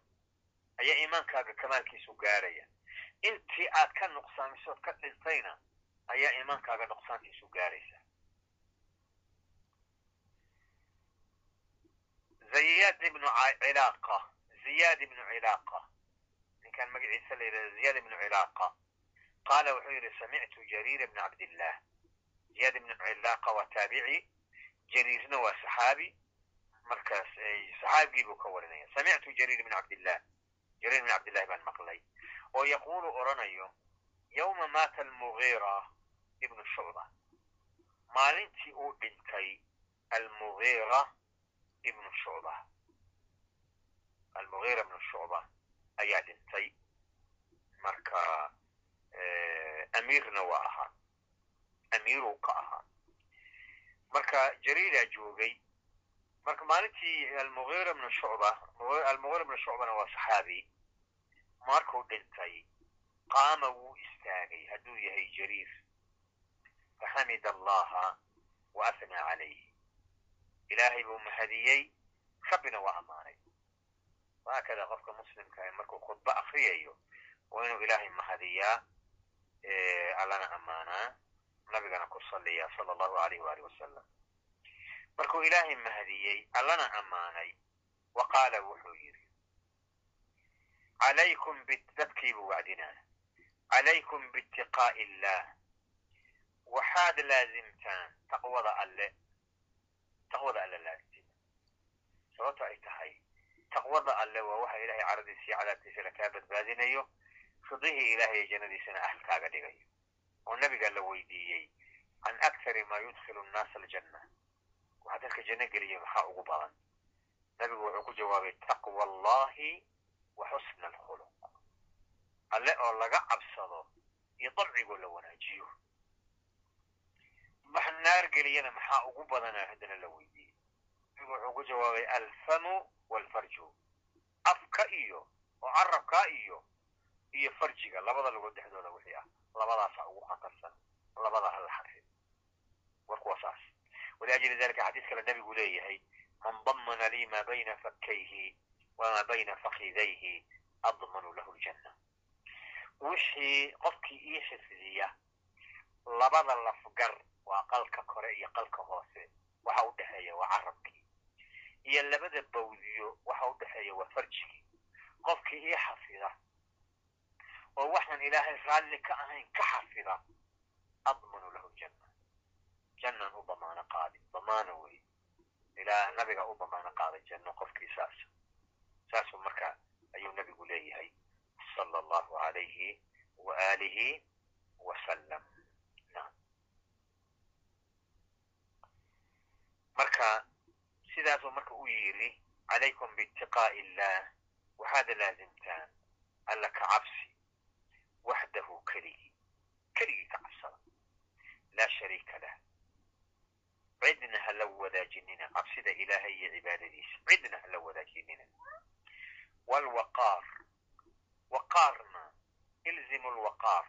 ayaa iimaankaaga kamaalkiisu gaaraya intii aad ka nuqsaamisood ka dhintayna ayaa iimaankaaga nuqsaantiisu gaaraysa ziyad ibnu cilaaqa ziyaad ibnu cilaaqa ninkan magaciisa la yidhahda ziyaad ibnu cilaaqa qaala wuxuu yidhi samictu jariir ibna cabdillah ziyaad ibnu cilaaqa waa taabici jariirna waa saxaabi markaas saxaabigii buu ka warinaya samictu jariir ibn cabdillah jariir ibn cabdillahi baan maqlay oo yaquulu odhanayo yowma maata almugiira ibnu shucba maalintii uu dhintay almugiira ibnu shucba almugiira ibnu shucba ayaa dhintay marka amiirna waa ahaa amiiruu ka ahaa marka jariiraa joogay. Marka maalintii almugiira ibnu shucba almugiira ibnu shucbana waa saxaabi. Markuu dhintay qaama wuu istaagay hadduu yahay jariir. Faxamid allaha wa afnaa calayh ilaahay buu mahadiyey rabbina waa ammaanay. Wahaakada qofka muslimka markuu khudbo akriyayo waa inuu ilaahay mahadiyaa allana ammaanaa nabigana ku saliyaa sala allahu alayh waali wasalam markuu ilaahay mahadiyey allana ammaanay wa qaala wuxuu yidhi calaykum dadkiibuu wacdinaa calaykum biitiqaa'i illaah waxaad laazimtaan taqwada alle taqwada alle laazima sababto ay tahay. Taqwada alle waa waxa ilaahay caradiisa iyo cadaabtiisana kaa badbaadinayo ridihii ilaahay jannadiisana ahlkaaga dhigayo oo nabiga la weydiiyey can aktari ma yudkilu nnaasa aljanna waxaa dadka janno geliya maxaa ugu badan nabigu wuxuu ku jawaabay taqwa allahi wa xusna alkhuluq alle oo laga cabsado iyo dabcigoo la wanaajiyo wax naar geliyana maxaa ugu badana haddana la weydiiyey nabigu wuxuu ku jawaabay alfamu walfarju afka iyo oo carabka iyo iyo farjiga labada lagood dhexdooda wixii ah labadaasa ugu khatarsan labada hala xarfid warku waa saas. Waliajli dalika xadiis kale nabigu leeyahay man damana lii ma bayna fakkayhi wama bayna fakidayhi admanu lahu ljanna. Wixii qofkii ii xifdiya labada lafgar waa qalka kore iyo qalka hoose waxa u dhexeeya waa carabkii iyo labada bawdiyo waxa u dhexeeya waa farjigii qofkii ii xafida oo waxaan ilaahay raalli ka ahayn ka xafida admanu lahu ljanna jannan u damaano qaadi damaano wey. Ilaa nabiga u damaano qaaday janno qofkii saas. Saasuu marka ayuu nabigu leeyahay sala allahu alayhi wa aalihi wasalam naam. Marka sidaasuu marka u yidhi calaykum biitiqaa'i illah waxaad laasimtaan alla ka cabsi waxdahu keligii keligii ka cabsada laa shariika lah cidna ha la wadaajinina cabsida ilaahay iyo cibaadadiisa cidna ha la wadaajinina waalwaqaar waqaarna ilzimu lwaqaar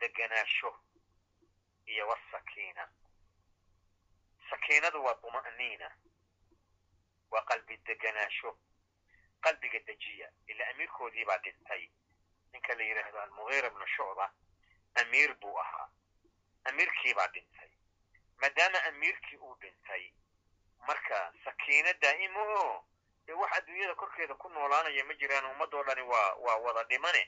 deganaasho iyo wasakiina sakiinadu waa tuma'niina waa qalbi deganaasho qalbiga dejiya ila amiirkoodii baa dhintay ninka la yidhaahdo almugiira bnu shucba amiir buu ahaa amiirkii baa dhintay maadaama amiirkii uu dhintay marka sakiino daa'ima oo dee wax adduunyada korkeeda ku noolaanaya ma jiraan ummadoo dhani waa waa wada dhimane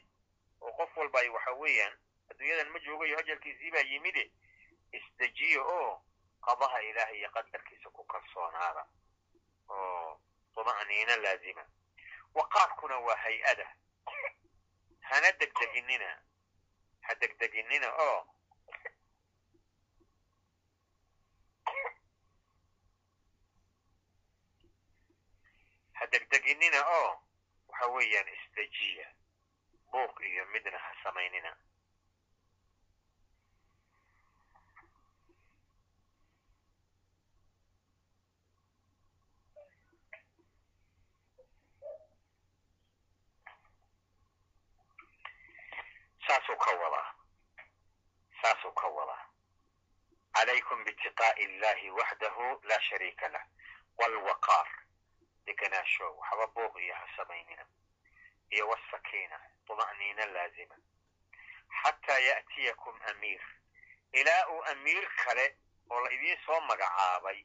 oo qof walba ay waxa weeyaan adduunyadan ma joogayo ajalkiisii baa yimide isdejiya oo qadaha ilaahay iyo qadarkiisa ku kalsoonaada oo tuma'niina laazima waqaarkuna waa hay'ada hana degdeginina ha degdeginina oo ha degdeginina oo waxa weeyaan isdejiya buuq iyo midna ha samaynina saasuu ka wadaa saasuu ka wadaa calaykum biitiqaa'i illahi waxdahu laa shariika lah waalwaqaar deganaasho waxba buuq iyo ha samaynina. Iyo wasakiina tuma'niina laazima xataa ya'tiyakum amiir ilaa uu amiir kale oo la idiin soo magacaabay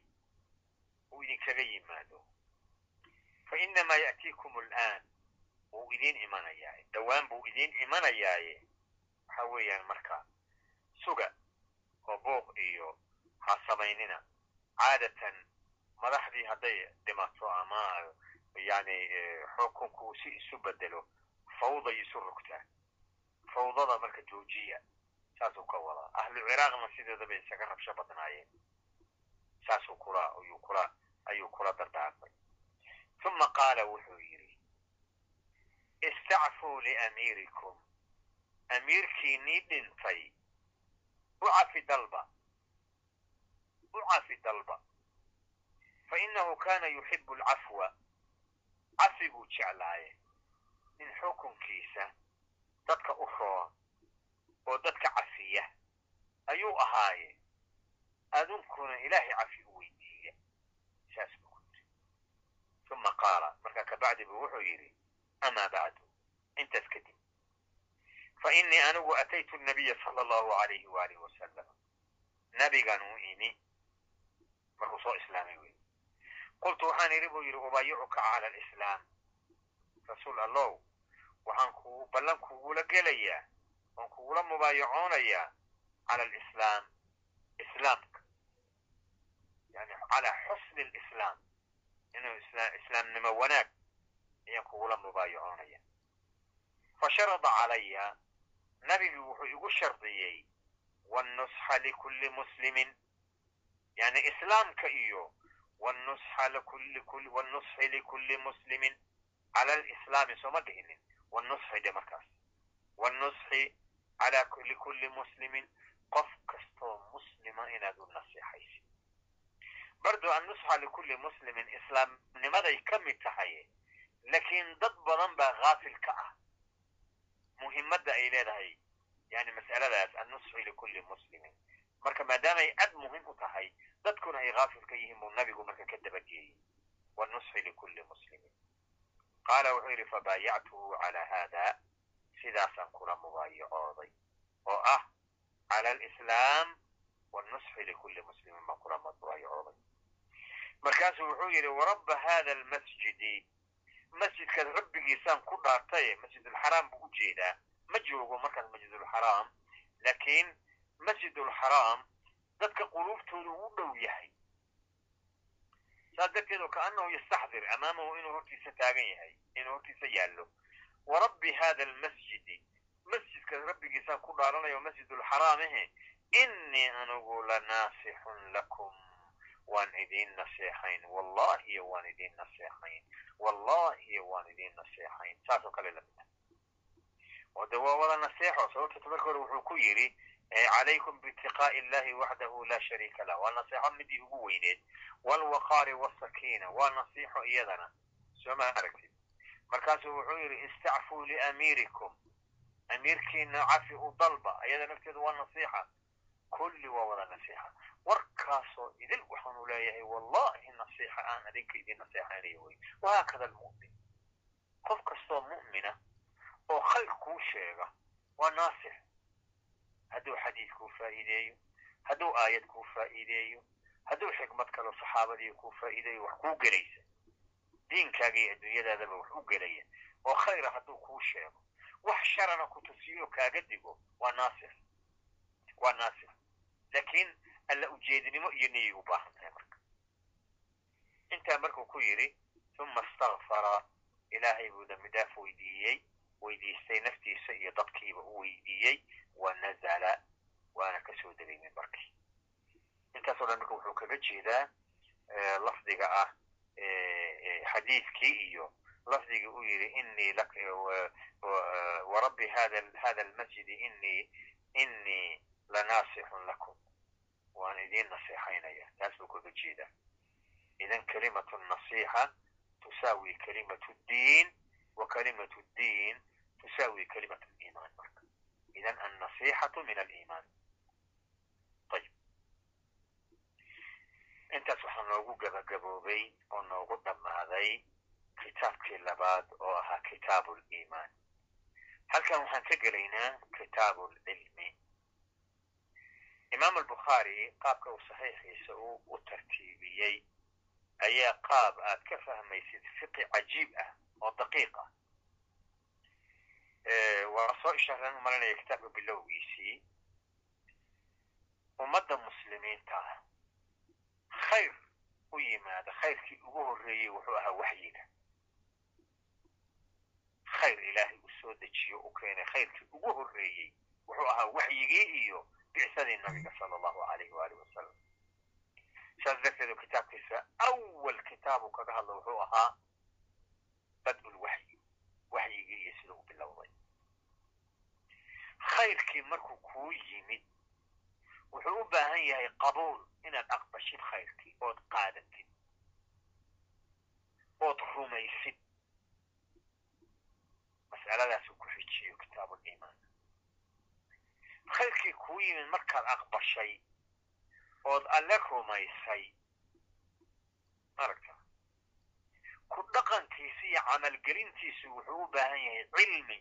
uu idinkaga yimaado. Fa inamaa ya'tiikum al'aan. Wuu idiin imanayaaye. Dhowaan buu idiin imanayaaye waxa weeyaan marka. Suga oo buuq iyo ha samaynina caadatan madaxdii hadday dhimato ama yani xukunku si isu bedelo fawday isu rogtaa fawdada marka joojiya saasuu ka wadaa ahlu ciraaqna sideedaba isaga rabsho badnaayeen. Saasuu kula ayuu kula ayuu kula dardaarmay. Uma qaala wuxuu yidhi istacfuu liamiirikum amiirkiinii dhintay u cafi dalba. U cafi dalba. Fa inahu kana yuxibu alcafwa cafiguu jeclaaye. In xukunkiisa dadka u roon oo dadka cafiya ayuu ahaaye. Adunkuna ilaahay cafi u weydiiya saas buu ku uma qaala. Markaa kabacdi buu wuxuu yidhi amaa bacdu intaas kadib fa inii anigu ataytu nabiya sala allahu alayhi waalihi wasalam nabigan uu imi markuu soo islaamay wey qultu waxaan idhi buu yidhi ubaayicuka cala alislaam rasuul allow waxaan ku ballan kugula gelayaa waan kugula mubaayacoonayaa cala alislaam islaamka yani calaa xusni alislaam inuu islaamnimo wanaag ayaan kugula mubaayacoonaya fa sharada calaya nabigii wuxuu igu shardiyey wannusxa likulli muslimin. Yani islaamka iyo wannusxi likulli muslimin. Cala alislaami sooma dhihinin wannusxi dhe markaas. Wannusxi cala likulli muslimin. Qof kastoo muslima inaad u naseexaysid bardo annusxa likulli muslimin islaamnimaday ka mid tahay laakiin dad badan baa haafil ka ah muhimadda ay leedahay yani mas'aladaas annusxi likulli muslimin. Marka maadaamay aad muhiim u tahay dadkuna ay haafil ka yihiin buu nabigu marka ka dabageeyey wannusxi likulli muslimin. Qaala wuxuu yidhi fabaayactuhu calaa haada. Sidaasaan kula mubaayacooday. Oo ah cala alislaam wannusxi likulli muslimin baan kula mubaayacooday. Markaasuu wuxuu yidhi warabba hada almasjidi masjidkaas rabbigiisaan ku dhaartaye masjidulxaraam buu u jeedaa. Ma joogo markaas masjidulxaraam laakiin masjidulxaraam dadka quluubtooda uu u dhow yahay. Saas darteed oo kaanahu yastaxdir amaamahu inuu hortiisa taagan yahay inuu hortiisa yaallo. Warabbi hada almasjidi masjidka rabbigiisaan ku dhaaranaya masjidulxaraam ahe innii anigu lanaasixun lakum waan idiin naseexayn wallahi waan idiin naseexayn wallahi waan idiin naseexayn saasoo kale lamida oo de waa wada naseexo sababta marka hore wuxuu ku yidhi calaykum biitiqaa'i illahi waxdahu laa shariika lah waa naseexo midii ugu weyneed. Walwaqaari wasakiina waa nasiixo iyadana. Sooma aragtid? Markaasuu wuxuu yidhi istacfuu liamiirikum amiirkiina cafi u dalba iyada nafteedu waa nasiixa. Kulli waa wada nasiixa warkaasoo idil waxaanu leeyahay wallahi nasiixa aan adinka idin naseexaynayo wey wahaakada almu'min. Qof kastoo mu'mina oo khayr kuu sheega waa naasix. Hadduu xadiid kuu faa'iideeyo hadduu aayad kuu faa'iideeyo hadduu xikmad kalo saxaabadii kuu faa'iideeyo wax kuu gelaysa. Diinkaaga iyo adduunyadaadaba wax u gelaya oo khayra hadduu kuu sheego. Wax sharana ku tusiyo kaaga digo waa naasix. Waa naasix. Laakiin alla ujeedinimo iyo niyay u baahan tahay marka. Intaa markuu ku yidhi uma astakfara ilaahay buu dhaaf weydiiyey weydiistay naftiisa iyo dadkiiba u weydiiyey wa nazala waana ka soo degay mimbarkii intaasoo dhan marka wuxuu kaga jeedaa lafdiga ah xadiidkii iyo lafdigii uu yidhi inii warabbi hada almasjidi inii inii lanaasixun lakum waan idiin naseexaynaya taas buu kaga jeedaa idan kalimatu nasiixa tusaawi kalimatu ddiin wa kalimatu ddiin tusaawi kalimatu liimaan marka idan annasiixatu min aliimaan ayib intaas waxaa noogu gabagaboobay oo noogu dhammaaday kitaabkii labaad oo ahaa kitaabu liimaan halkan waxaan ka gelaynaa kitaabu lcilmi imaam albukhaari qaabka uu saxiixiisa uu u tartiibiyey ayaa qaab aad ka fahmaysid fiqi cajiib ah oo daqiiq ah. Waa soo ishaaraan umalanaya kitaabka bilowgiisii. Ummadda muslimiinta khayr u yimaada khayrkii ugu horreeyey wuxuu ahaa waxyiga khayr ilaahay uu soo dejiyo u keenay khayrkii ugu horreeyey wuxuu ahaa waxyigii iyo bicsadii nabiga sala allahu alayhi waalihi wasalam saas darteedu kitaabkiisa awal kitaabu kaga hadla wuxuu ahaa bad'ul waxyi waxyigii iyo sida u bilowday khayrkii markuu kuu yimid wuxuu u baahan yahay qabuul inaad aqbashid khayrkii ood qaadatid ood rumaysid mas'aladaasuu ku xijiyo kitaabuliimaan khayrkii kuu yimid markaad aqbashay ood alle rumaysay maragta ku dhaqankiisi iyo camalgelintiisu wuxuu u baahan yahay cilmi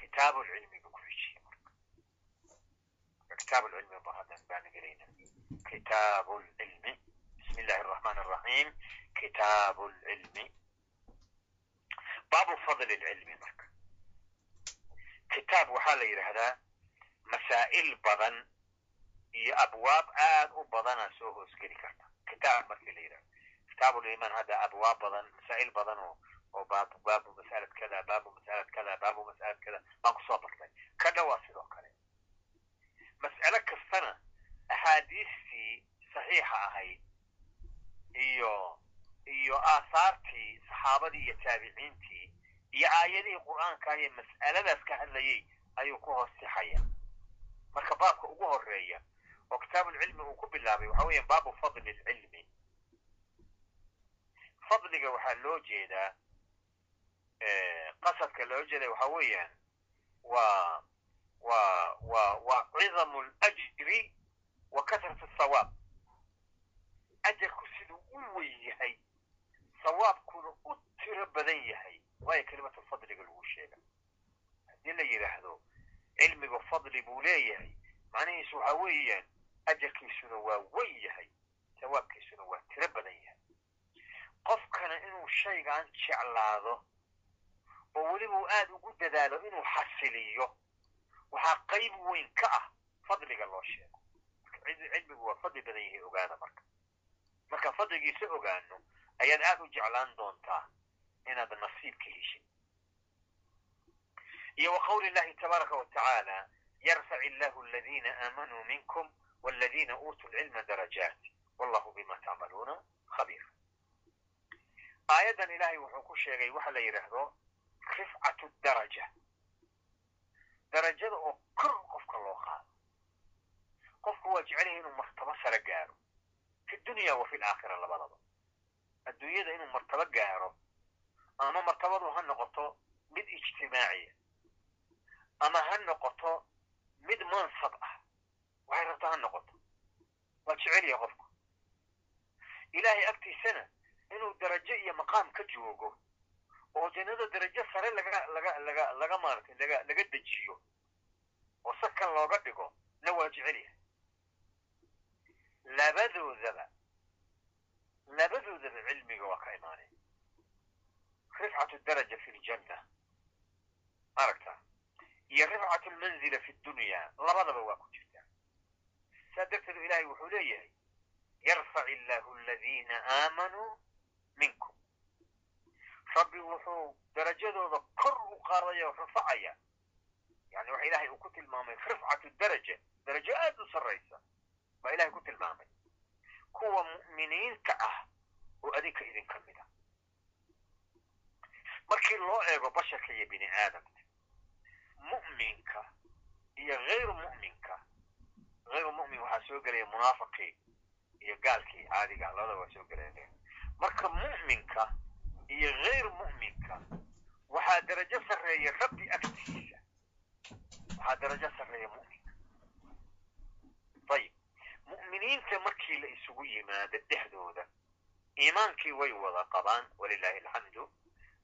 kitaabulcilmiga ku xijiya marka kitaabulcilmi ba haddan baana gelayna kitaabulcilmi bismi illahi araxmaan araxiim kitaabulcilmi baabu fadli lcilmi marka kitaab waxaa la yidhaahdaa masaa'il badan iyo abwaab aad u badana soo hoosgeli karta. Kitaab markii la yidhahdo kitaabuliimaan hadda abwaab badan masaa'il badan oo oo baab baabu mas'alad kada baabu mas'alad kada baabu mas'alad kada baan ku soo bartay. Ka dhawaa sidoo kale. Mas'alo kastana axaadiistii saxiixa ahayd iyo iyo aahaartii saxaabadii iyo taabiciintii iyo aayadihii qur'aanka iyo mas'aladaas ka hadlayay ayuu ku hoos sixaya marka baabka ugu horreeya oo kitaabulcilmi uu ku bilaabay waxa weeyaan baabu fadli lcilmi fadliga waxaa loo jeedaa qasadka loo jeeda waxa weeyaan waa waa waa waa cidamu ljri wa kasrat asawaab ajarku siduu u weyn yahay sawaabkuna u tiro badan yahay waayo kelimatu fadliga lagu sheega haddii la yidhaahdo cilmigu fadli buu leeyahay macnihiisu waxa weeyaan ajarkiisuna waa weyn yahay sawaabkiisuna waa tiro badan yahay qofkana inuu shaygaan jeclaado oo weliba uu aada ugu dadaalo inuu xasiliyo waxaa qayb weyn ka ah fadliga loo sheego cilmigu waa fadli badan yahay ogaada marka marka fadligiisa ogaano ayaad aad u jeclaan doontaa inaad nasiib ka heshid iyo wa qawli llahi tabaaraka wa tacaala yarfac illahu aladiina aamanuu minkum waladiina uutuu lcilma darajaat wallahu bima tacmaluuna khabiir aayaddan ilaahay wuxuu ku sheegay waxa la yidhaahdo rifcatu daraja darajada oo kor qofka loo qaado qofku waa jecel yahay inuu martabo sare gaaro fi dunya wa fi laakhira labadaba adduunyada inuu martabo gaaro ama martabadu ha noqoto mid ijtimaaciya ama ha noqoto mid mansab ah. Waxay rabto ha noqoto. Waa jecel yahay qofku. Ilaahay agtiisana inuu darajo iyo maqaam ka joogo oo jannada darajo sare laga laga laga laga maaratay laga laga dejiyo oo sakan looga dhigo na waa jecel yahay. Labadoodaba labadoodaba cilmiga rifcatu daraja fi ljanna aragta iyo rifcatu lmanzila fi dunya labadaba waa ku jirtaa saa darteedu ilahay wuxuu leeyahay yarfac illahu aladiina aamanuu minkum rabbi wuxuu darajadooda kor u qaadaya oo rafacaya yani waxa ilahay uu ku tilmaamay rifcatu daraja darajo aad u sarraysa baa ilahay ku tilmaamay kuwa mu'miniinta ah oo adinka idinka mid a markii loo eego basharka iyo bini aadamka mu'minka iyo hayru mu'minka hayru mu'min waxaa soo gelaya munaafiqii iyo gaalkii caadiga labadaba waa soo gelaya marka mu'minka iyo hayr mu'minka waxaa darajo sarreeya rabbi agtiisa. Waxaa darajo sarreeya mu'minka. Ayib mu'miniinta markii la isugu yimaado dhexdooda iimaankii way wada qabaan walilahi alxamdu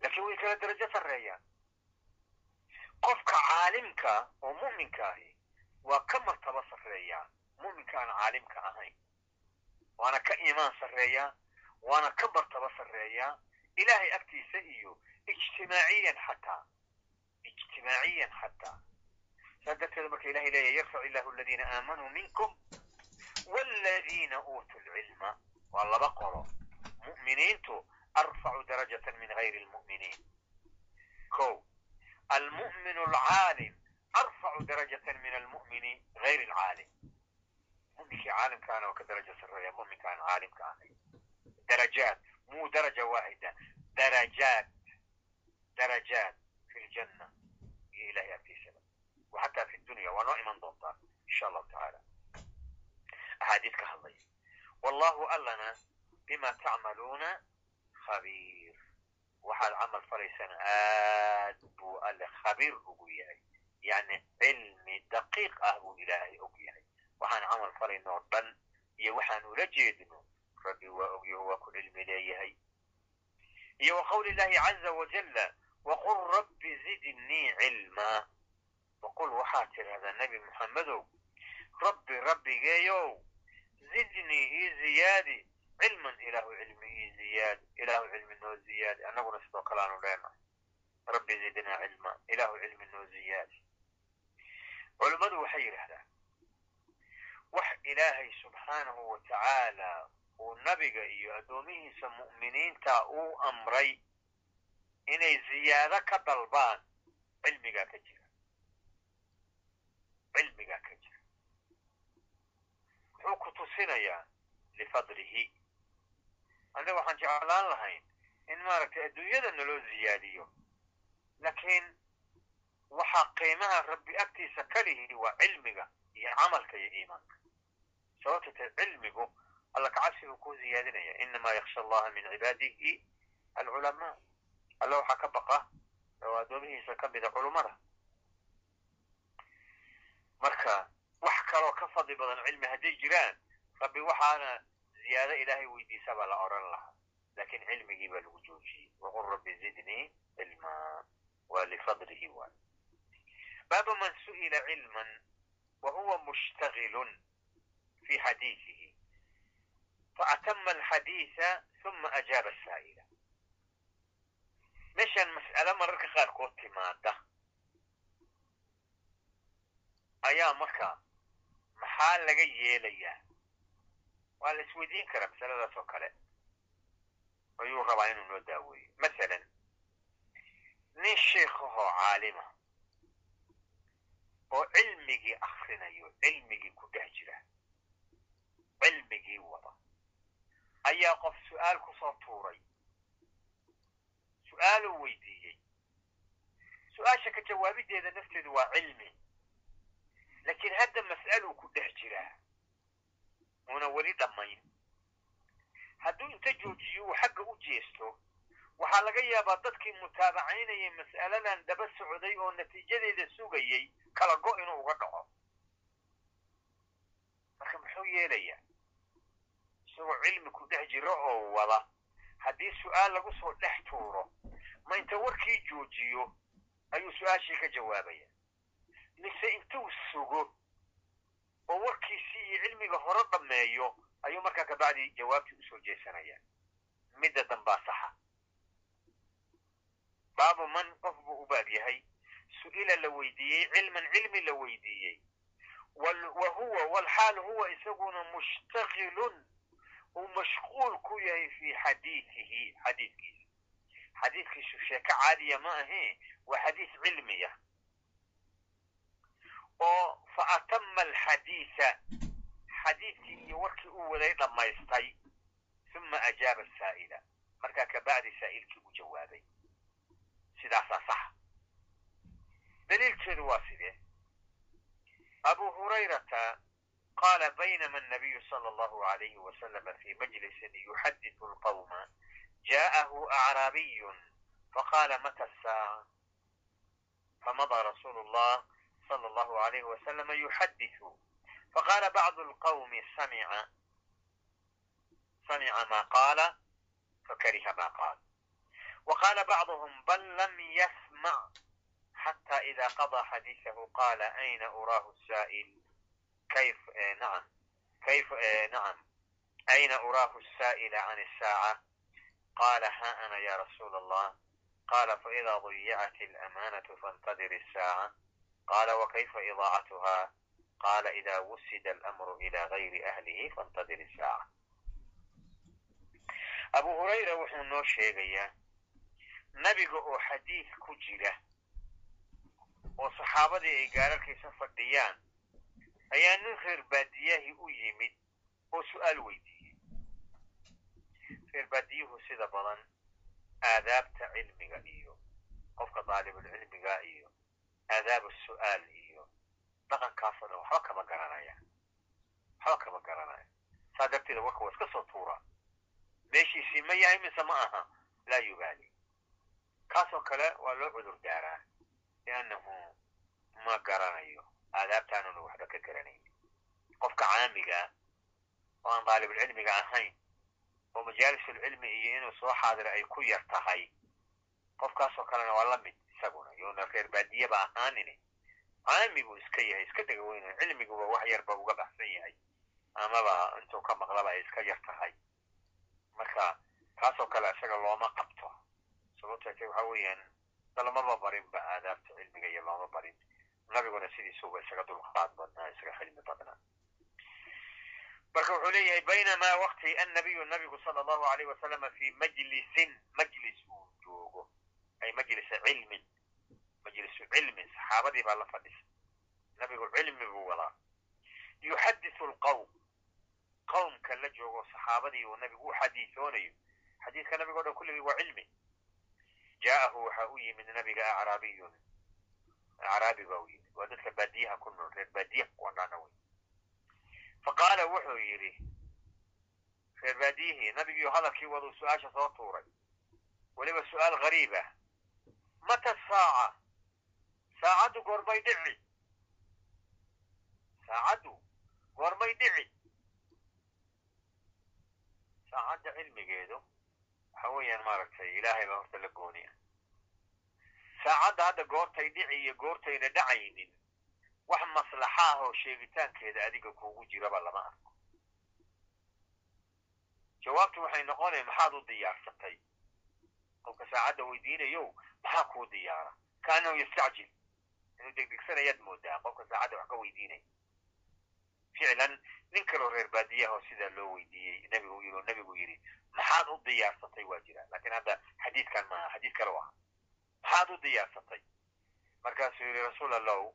laakiin way kala darajo sarreeyaan qofka caalimka oo mu'minka ahi waa ka martabo sarreeyaa mu'minka aan caalimka ahayn. Waana ka iimaan sarreeyaa waana ka martabo sarreeyaa ilahay agtiisa iyo ijtimaaciyan xataa ijtimaaciyan xataa saa darteeda marka ilahay leeyahy yarfac illahu aladiina aamanuu minkum waladiina uutuu lcilma waa laba qolo. Mu'miniintu arfacu darajatan min gayri lmu'miniin ko almu'min alcaalim arfacu darajatan min almu'mini gayri alcaalim mu'minkii caalimkaana waa ka darajo sarreeya mu'minka aan caalimka ahayn darajaat muu daraja waaxida darajaat darajaat fi ljanna iyo ilahay agtiisaba wa xataa fi dunya waa noo iman doontaa insha allahu tacaala axaadiis ka hadlaya wallahu allana bima tacmaluuna khabiir. Waxaad camal falaysana aad buu alle khabiir ugu yahay. Yani cilmi daqiiq ah buu ilaahay og yahay. Waxaan camal falayno oo dhan iyo waxaan ula jeedno rabbi waa ogyaho waa ku cilmi leeyahay. Iyo wa qawli llahi caza wajalla waqul rabbi zidnii cilmaa waqul waxaad tidhahdaa nebi muxammedow rabbi rabbigeeyow zidnii ii ziyaadi cilman ilaahu cilmi ii ziyaadi ilaahu cilmi noo ziyaadi annaguna sidoo kale aanu leenahay rabbi zidnaa cilma ilaahu cilmi noo ziyaadi culummadu waxay yidhahdaan wax ilaahay subxaanahu wa tacaala uu nabiga iyo addoomihiisa mu'miniinta uu amray inay ziyaado ka dalbaan cilmigaa ka jira cilmigaa ka jira muxuu ku tusinayaa lifadlihi aniga waxaan jeclaan lahayn in maaragtay adduunyada naloo ziyaadiyo. Laakiin waxaa qiimaha rabbi agtiisa ka lihi waa cilmiga iyo camalka iyo iimaanka. Sababta tae cilmigu alla kacabsigu ku ziyaadinaya inamaa yaksha allaha min cibaadihi alculamaa. Alla waxaa ka baqa oo addoomihiisa ka mida culummada marka wax kaloo ka fadli badan cilmi hadday jiraan rabbi waxaana ziyaado ilaahay weydiisa baa la odhan lahaa laakiin cilmigii baa lagu joojiyey waqul rabbi zidnii cilmaa waa lifadlihi waay baabu man su'ila cilman wa mushtagilun fi xadiisihi faatama alxadiisa uma ajaaba asaa'ila meeshaan mas'alo mararka qaarkood timaada ayaa marka maxaa laga yeelayaa waa la isweydiin karaa masaladaas oo kale ayuu rabaa inuu noo daaweeyo masalan nin sheikahoo caalima oo cilmigii akrinayo cilmigii ku dhex jira cilmigii wada ayaa qof su'aal ku soo tuuray su'aaluu weydiiyey su'aasha ka jawaabideeda nafteedu waa cilmi laakiin hadda mas'aluu ku dhex jiraa uuna weli dhammayn hadduu inta joojiyo uu xagga u jeesto waxaa laga yaabaa dadkii mutaabacaynayay mas'aladan daba socday oo natiijadeeda sugayay kala go inuu uga dhaco. Marka muxuu yeelayaa? Isagoo cilmi ku dhex jiro oo wada haddii su'aal lagu soo dhex tuuro ma inta warkii joojiyo ayuu su'aashii ka jawaabaya. Mise intuu sugo oo warkiisii iyo cilmiga hore dhammeeyo ayuu markaa kabacdi jawaabtii u soo jeesanaya. Midda dambaa saxa. Baabu man qof buu u baab yahay. Su'ila la weydiiyey cilman cilmi la weydiiyey. Wa huwa walxaal huwa isaguna mushtaqilun uu mashquul ku yahay fi xadiiihi xadiidkiisa. Xadiidkiisu sheeko caadiya ma ahee waa xadiis cilmiya oo fa atama alxadiisa. Xadiidkii iyo warkii uu waday dhammaystay uma ajaaba asaa'ila markaa kabacdi saa'ilkii uu jawaabay sidaasaa saxa. Daliilkeedu waa sidee? Abu hurayrata qala baynama anabiyu sala allahu alayhi wasalama fii majlisin yuxadidu alqawma jaa'ahu acraabiyun faqaala mata asaaca famada rasuulu llah صلى الله عليه وسلم يحدث فقال بعض القوم سمع سمع ما قال فكره ما قال وقال بعضهم بل لم يسمع حتى إذا قضى حديثه قال أين أراه السائل كيف آه نعم كيف آه نعم أين أراه السائل عن الساعة قال ها أنا يا رسول الله قال فإذا ضيعت الأمانة فانتظر الساعة qaala wakayfa idaacatuhaa qaala ida wusida alamru ila gayri ahlihi fantadir isaaca abu hurayra wuxuu noo sheegayaa nabiga oo xadiid ku jira oo saxaabadii ay gaararkaysa fadhiyaan ayaa nin reer baadiyahi u yimid oo su'aal weydiiyey reer baadiyuhu sida badan aadaabta cilmiga iyo qofka daalibulcilmiga iyo aadaab su'aal iyo dhaqankaasoo dhan waxba kama garanaya waxba kama garanaya saa darteeda warka waa iska soo tuuraa meeshiisii ma yahay mise ma aha laa yubaali kaasoo kale waa loo cudur daaraa liannahu ma garanayo aadaabtaanuna waxba ka garanayn qofka caamiga oo aan daalibulcilmiga ahayn oo majaalisulcilmi iyo inuu soo xaadiro ay ku yar tahay qofkaasoo kalena waa la mid isaguna yoona reer baadiyaba ahaanini caami buu iska yahay iska dega weyna cilmiguba wax yarba uga baxsan yahay. Amaba intuu ka maqlaba ay iska yar tahay. Marka kaasoo kale isaga looma qabto. Sababto te waxa weeyaan dalamaba barinba aadaabta cilmiga iyo looma barin. Nabiguna sidiisuba isaga dulqaad badnaa isaga xilmi badnaa. Marka wuxuu leeyahay baynamaa wakti annabiyu nabigu sala allahu alayh wasalama fi majlisin majlis uu joogo ay majlisa cilmin majlisu cilmin saxaabadii baa la fadhisa nabigu cilmi buu wadaa yuxadisu lqawm qawmka la joogo saxaabadii uu nabigu u xadiisoonayo xadiiska nabiga dhan kulligii waa cilmi jaa'ahu waxaa u yimid nabiga acraabiyun acraabi baa u yimid waa dadka baadiyaha ku nool reer baadiyaha kuwa dhana wey faqaala wuxuu yidhi reer baadiyihii nabigiiyo hadalkii waduu su'aasha soo tuuray weliba su'aal gariib ah mata saaca saacaddu goormay dhici saacaddu goormay dhici saacadda cilmigeedu waxa weeyaan maaragtay ilaahay baa horta la gooniya saacadda hadda goortay dhici iyo goortayna dhacaynin wax maslaxa ah oo sheegitaankeeda adiga kuugu jiraba lama arko jawaabtu waxay noqonaya maxaad u diyaarsatay qofka saacadda weydiinayow maxaa kuu diyaara kaanahu yastacjil inuu degdegsanayaad moodaa qofka saacadda wax ka weydiinaya ficlan nin kaloo reer baadiyaha oo sidaa loo weydiiyey nabigu yii oo nabigu yidhi maxaad u diyaarsatay waa jira laakiin hadda xadiidkan maaha xadiid kale u aha maxaad u diyaarsatay markaasuu yidhi rasuul allahu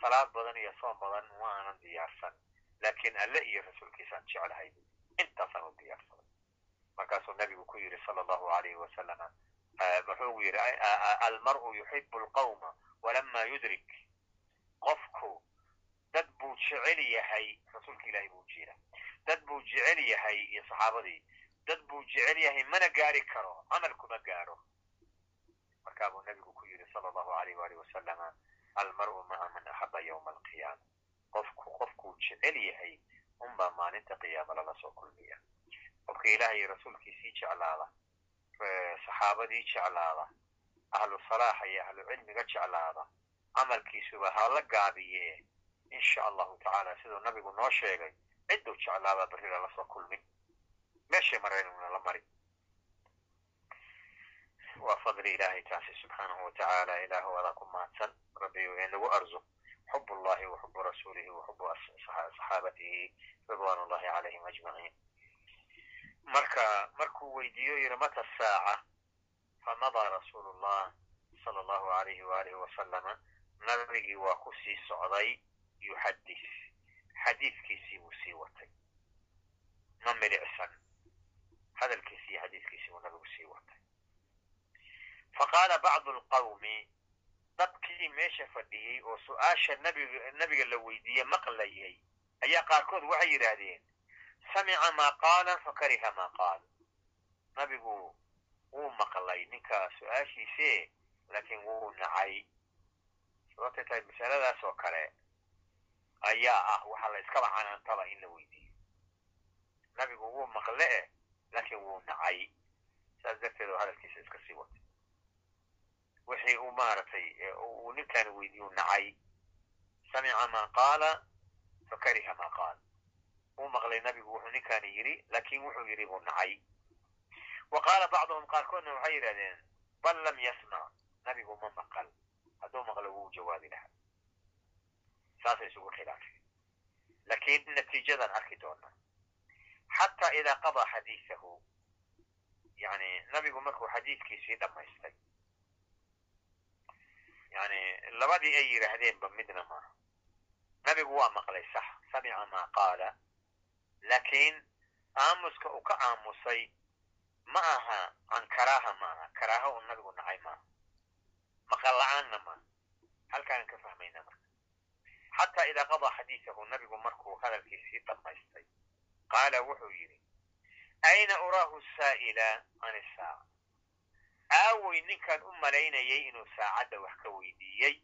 salaad badan iyo soom badan ma aanan diyaarsan laakiin alle iyo rasuulkiisaan jeclahay intaasaan u diyaarsaday markaasuu nabigu ku yidhi sala allahu alayhi wasalama muxuu yidhi almar'u yuxibu alqawma walama yudrik. Qofku dad buu jecel yahay rasuulka ilahi buu jeeda dad buu jecel yahay iyo saxaabadii dad buu jecel yahay mana gaari karo camal kuma gaaro. Markaa buu ku yidhi sala allahu alayh waalih wasalama almar'u maca man axaba yowma alqiyaama. Qofku qofkuu jecel yahay unbaa maalinta qiyaama lala soo kulmiya qofka ilaah iyo rasuulkiisii jeclaada saxaabadii jeclaada ahlu salaaxa iyo ahlu cilmiga jeclaada camalkiisuba ha la gaabiye insha allahu tacaala siduu nabigu noo sheegay cidduu jeclaabaa berri lala soo kulmin meeshay maraynuna la mari waa fadli ilaahay taasi subxaanahu watacaala ilaahu adaa ku mahadsan rabbiyu inagu arzuq xub ullahi wa xubu rasuulihi wa xubu saxaabatihi ridwan ullahi calayhim ajmaciin marka markuu weydiiyo yidhi mata saaca? Famadaa rasuulu llah sala allahu alayhi waalihi wasalama nabigii waa ku sii socday yuxadis xadiidkiisii buu sii watay. Ma milicsan. Hadalkiisi iyo xadiidkiisii buu nabigu sii watay. Faqaala bacdu alqawmi dadkii meesha fadhiyey oo su'aasha nabiga nabiga la weydiiye maqlayay ayaa qaarkood waxay yidhaahdeen samica maa qaala fakariha maa qaal nabigu wuu maqlay ninka su'aashiise laakiin wuu nacay sababtay tahay masaladaas oo kale ayaa ah waxaa la iskaba canaantaba in la weydiiyo nabigu wuu maqle laakiin wuu nacay saas darteed oo hadalkiisa iska sii watay wixii uu maaragtay uu ninkaani weydiiyu nacay samica maa qaala fakariha maa qaal wuu maqlay nabigu wuxuu ninkaani yidhi laakin wuxuu yidhi buu nacay. Wa qaala bacduhum qaarkoodna waxay yidhahdeen bal lam yasmac nabigu ma maqal. Hadduu maqlo wuu jawaabi lahaa. Saasay isugu khilaafeen. Laakiin natiijadan arki doonaa. Xataa idaa qadaa xadiisahu yani nabigu markuu xadiidkiisii dhammaystay yani labadii ay yidhaahdeenba midna maaha. Nabigu waa maqlay sax samica maa qaala laakiin aamuska uu ka aamusay ma aha can karaaha ma aha karaaha uu nabigu nacay maaha. Maqal la'aanna maaha. Halkaanan ka fahmayna marka. Xataa idaa qadaa xadiisahu nabigu markuu hadalkiisii dhammaystay qaala wuxuu yidhi ayna uraahu saa'ila can isaaca aawey ninkaan u malaynayay inuu saacadda wax ka weydiiyey.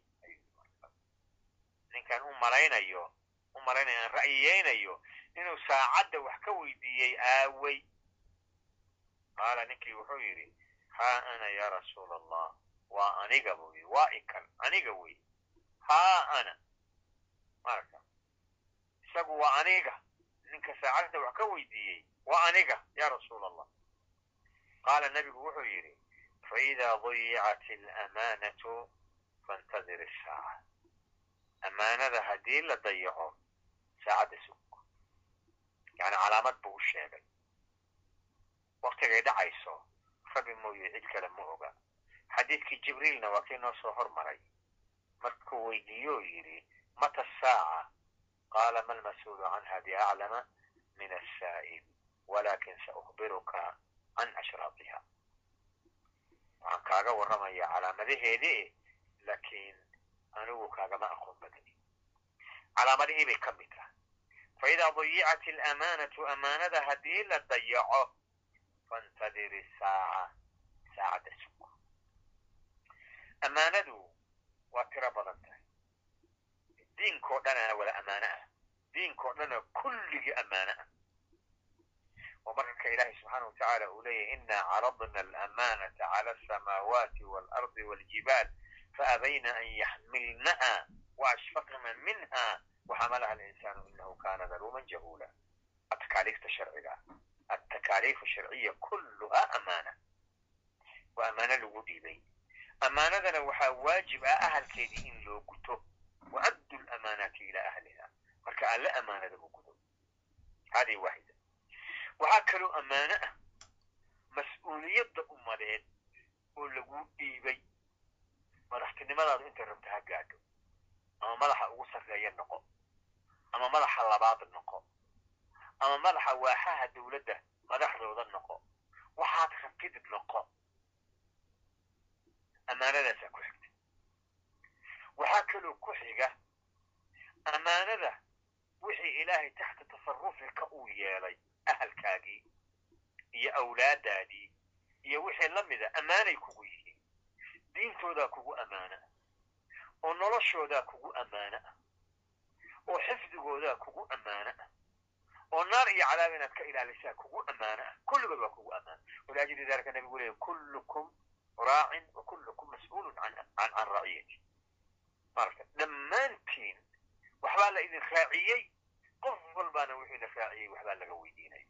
Ninkaan u malaynayo u malaynaya aan inuu saacadda wax ka weydiiyey aawey qaala ninkii wuxuu yidhi haa ana yaa rasuul allah waa aniga buu yidhi waa ikan aniga wey. Haa ana. Marka isagu waa aniga ninka saacadda wax ka weydiiyey waa aniga yaa rasuula allah qaala nebigu wuxuu yidhi faidaa dayicat alamaanatu fantadir isaaca amaanada haddii la dayaco saacadda sug yani calaamad buu u sheegay waktigay dhacayso rabi mooye cid kale ma oga xadiidkii jibriilna waa kii noo soo hormaray markuu weydiiyo yidhi mata saaca qaala ma lmas-uulu canha biaclama min asaa'il walakin saukbiruka can ashraatiha waxaan kaaga warramaya calaamadaheedii laakiin anigu kaagama aqoon badani calaamadihii bay ka mid tahay faidaa dayicat alamaanatu amaanada haddii la dayaco faاntadir isaaca saacadda sug amaanadu waa tiro badan tahay diinkao dhanana wada amaano ah diinkao dhana kulligii amaano ah oo marka ilaahay subxaana watacaala uu leeyahy ina caradna alamanata cala asamaawaati waalardi waljibaal faabayna an yaxmilnaha waashfaqna minha waxamalaha alinsanu inahu kana daluuman jahula atakaaliifta sharciga atakaaliif sharciya kulluha amaana waa amaano lagu dhiibay amaanadana waxaa waajib ah ahalkeedii in loo guto waaddu lamaanaati ilaa ahliha marka alle amaanada u gudo hadihi waaxida waxaa kaloo ammaano ah mas'uuliyadda ummadeed oo lagu dhiibay madaxtinimadaadu intay rabta ha gaadho ama madaxa ugu sarreeya noqo. Ama madaxa labaad noqo. Ama madaxa waaxaha dawladda madaxdooda noqo. Waxaad rabtid noqo. Ammaanadaasaa ku xigta. Waxaa kaloo ku xiga ammaanada wixii ilaahay taxta tasarufika uu yeelay ahalkaagii iyo awlaadaadii iyo wixii la mida ammaanay kugu yihiin. Diintoodaa kugu ammaana oo noloshoodaa kugu ammaana oo xifdigoodaa kugu ammaana oo naar iyo cadaab inaad ka ilaalisaa kugu ammaana kulligood waa kugu ammaana. Waliajli dalika nabigu leeya kullukum raacin wa kullukum mas'uulun can raciyati marka dhammaantiin waxbaa la idin raaciyey qof walbaana wixii la raaciyey waxbaa laga weydiinaya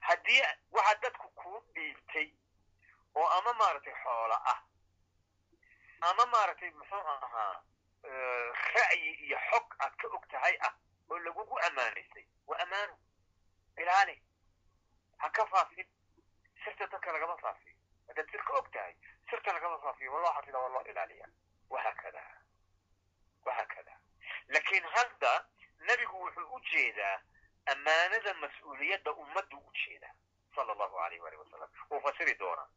haddii waxa dadku kuu dhiibtay oo ama maaragtay xoola ah ama maaragtay muxuu ahaa ra'yi iyo xog aad ka og tahay ah oo lagugu ammaanaysay waa ammaano ilaali. Ha ka faafin. Sirta dadka lagama faafiyo haddaad sir ka og tahay sirta lagama faafiyo waa loo xafida waa loo ilaaliya wahaakada wahaakada laakiin hadda nebigu wuxuu u jeedaa ammaanada mas'uuliyadda ummaddu u jeedaa sala allahu alayh waalih wasalam wuu fasiri doonaa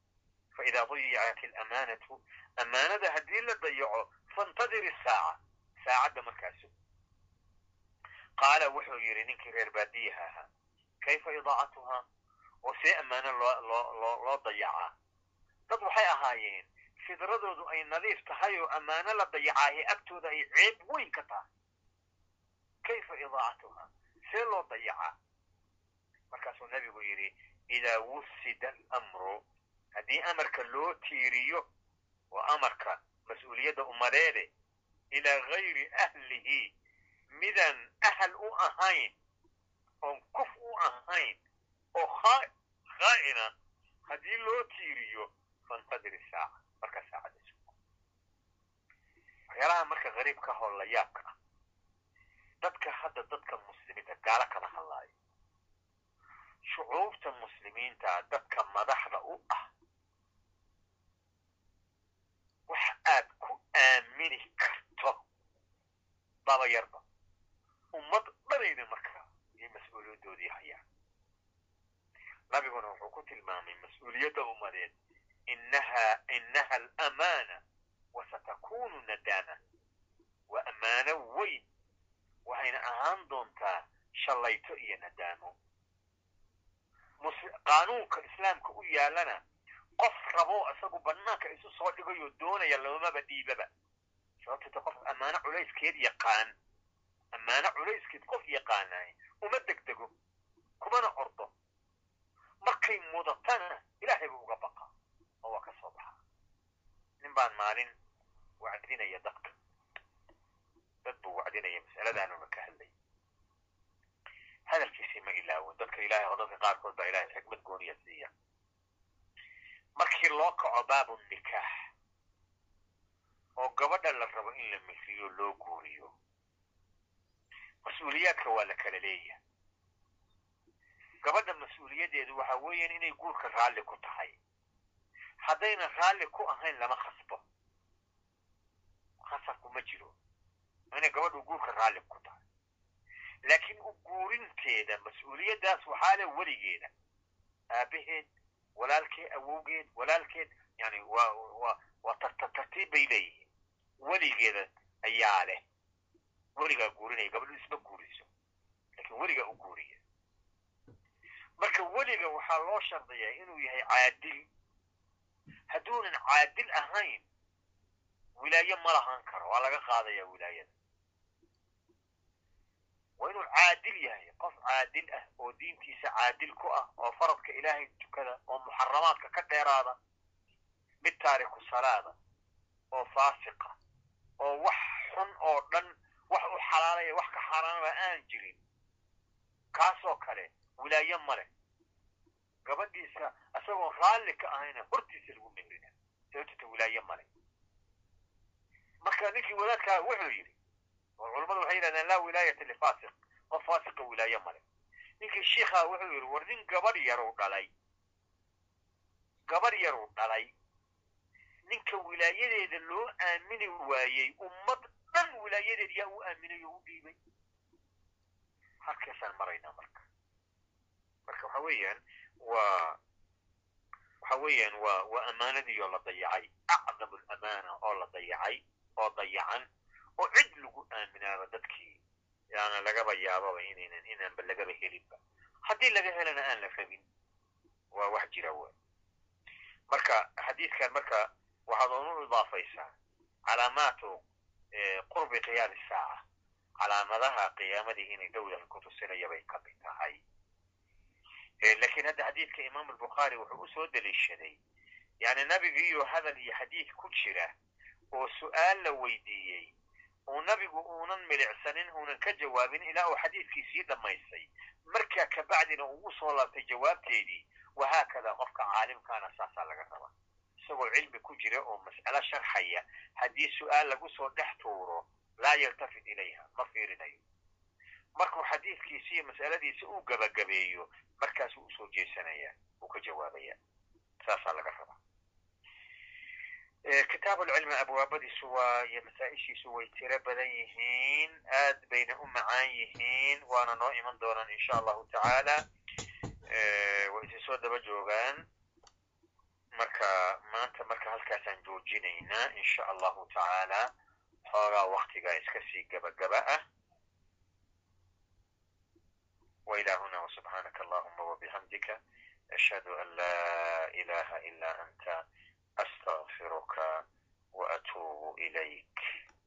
faidaa dayicat alamaanatu ammaanada haddii la dayaco faintadir isaaca saacadda markaasu qaala wuxuu yidhi ninkii reer baadiyaha ahaa kayfa idaacatuhaa oo see ammaano loo dayacaa dad waxay ahaayeen fidradoodu ay nadiif tahay oo ammaano la dayacaahe agtooda ay ceeb weyn ka tahay kayfa idaacatuhaa see loo dayacaa markaasuu nebigu yidhi idaa wusida alamru haddii amarka loo tiiriyo oo amarka mas'uuliyadda ummadeede ilaa gayri ahlihi midaan ahal u ahayn oon kuf u ahayn oo khaa'ina haddii loo tiiriyo faintadir isaaca marka saacadda sugo waxyaalaha marka gariibka hoo la yaabka ah dadka hadda dadka muslimiinta gaalo kama hadlaayo. Shucuubta muslimiinta dadka madaxda u ah wax aad ku aamini karto baba yarba. Ummad dhanayna markaa iyo mas'uuliyadoodii hayaan nabiguna wuxuu ku tilmaamay mas'uuliyadda ummadeed inaha alamaana wasatakunu nadaama. Waa ammaano weyn. Waxayna ahaan doontaa shallayto iyo nadaamo. Qaanuunka islaamka u yaalana qof rabo isagu banaanka isu soo dhigayoo doonaya loomaba dhiibaba sababtata qof ammaano culayskeed yaqaan ammaano culayskeed qof yaqaanaay uma degdego kumana ordo markay mudatana ilaahay buu uga baqa oo waa ka soo baxa nin baan maalin wacdinaya dadka dad buu wacdinaya mas'aladaanuna ka hadlay hadalkiisii ma ilaawin dadka ilahay oo dadka qaarkood baa ilahay xikmad gooniya siiya markii loo kaco baabu nikaax oo gabadha la rabo in la mehriyo loo guuriyo. Mas'uuliyaadka waa la kala leeyahay. Gabadha mas'uuliyaddeedu waxa weeyaan inay guurka raalli ku tahay. Haddayna raalli ku ahayn lama khasbo. Khasabku ma jiro. Inay gabadhu guurka raalli ku tahay. Laakiin u guurinteeda mas'uuliyaddaas waxaa le weligeeda aabaheed walaalkeed awowgeed walaalkeed yani waa waa waa tartiib bay leeyihiin. Weligeeda ayaa leh. Weligaa guurinaya gabadhu isma guuriso laakiin weligaa u guuriya. Marka weliga waxaa loo shardiyaa inuu yahay caadil. Hadduunan caadil ahayn wilaayo ma lahaan karo waa laga qaadayaa wilaayada waa inuu caadil yahay qof caadil ah oo diintiisa caadil ku ah oo faradka ilaahay tukada oo muxaramaadka ka dheeraada mid taariku salaada oo faasiqa oo wax xun oo dhan wax u xalaalaya wax ka xaaraanaba aan jirin. Kaasoo kale wilaayo ma leh. Gabadhiisa isagoo raalli ka ahayna hortiisa lagu mehrina sababtata wilaayo ma leh. Marka ninkii wadaadkaa wuxuu yidhi oo culammadu waxay yidhahdeen laa wilaayata lifaasiq qof faasiqa wilaayo male ninkii shiikhaa wuxuu yidhi war nin gabadh yaruu dhalay. Gabadh yaruu dhalay. Ninka wilaayadeeda loo aamini waayey ummad dhan wilaayadeed yaa u aaminay oo u dhiibay. Halkaasaan maraynaa marka. Marka waxa weeyaan waa waxa weeyaan waa waa amaanadii oo la dayacay. Acdamu alamaana oo la dayacay oo dayacan oo cid lagu aaminaaba dadkii yaana lagaba yaababa inaynan inaanba lagaba helinba haddii laga helana aan la rabin waa wax jira w marka xadiidkan marka waxaad unu idaafaysaa calaamaatu qurbi qiyaami saaca calaamadaha qiyaamadii inay dowlaka ku tusinaya bay ka mid tahay lakiin hadda xadiidka imaam albukhaari wuxuu u soo deliishaday yani nabigiiyo hadal iyo xadiid ku jira oo su'aal la weydiiyey uu nabigu uunan milicsanin uunan ka jawaabin ilaa uu xadiidkiisii dhammaystay. Markaa kabacdina uu u soo laabtay jawaabteedii wahaakada qofka caalimkaana saasaa laga rabaa. Isagoo cilmi ku jira oo mas'alo sharxaya haddii su'aal lagu soo dhex tuuro laa yaltafit ilayha ma fiirinayo. Markuu xadiidkiisi iyo mas'aladiisa uu gabagabeeyo markaasuu u soo jeesanaya uu ka jawaabaya. Saasaa laga rabaa kitaabu lcilmi abwaabadiisu waayo masaa-ishiisu way tiro badan yihiin aad bayna u macaan yihiin waana noo iman doonaan insha allahu tacaala way isi soo daba joogaan marka maanta marka halkaasaan joojinaynaa insha allahu tacaala xoogaa waktigaa iska sii gabagaba ah wailahuna wsubxaanaka allahuma wabixamdika ashhadu an laa ilaha ila anta أنت أستغفرك وأتوب إليك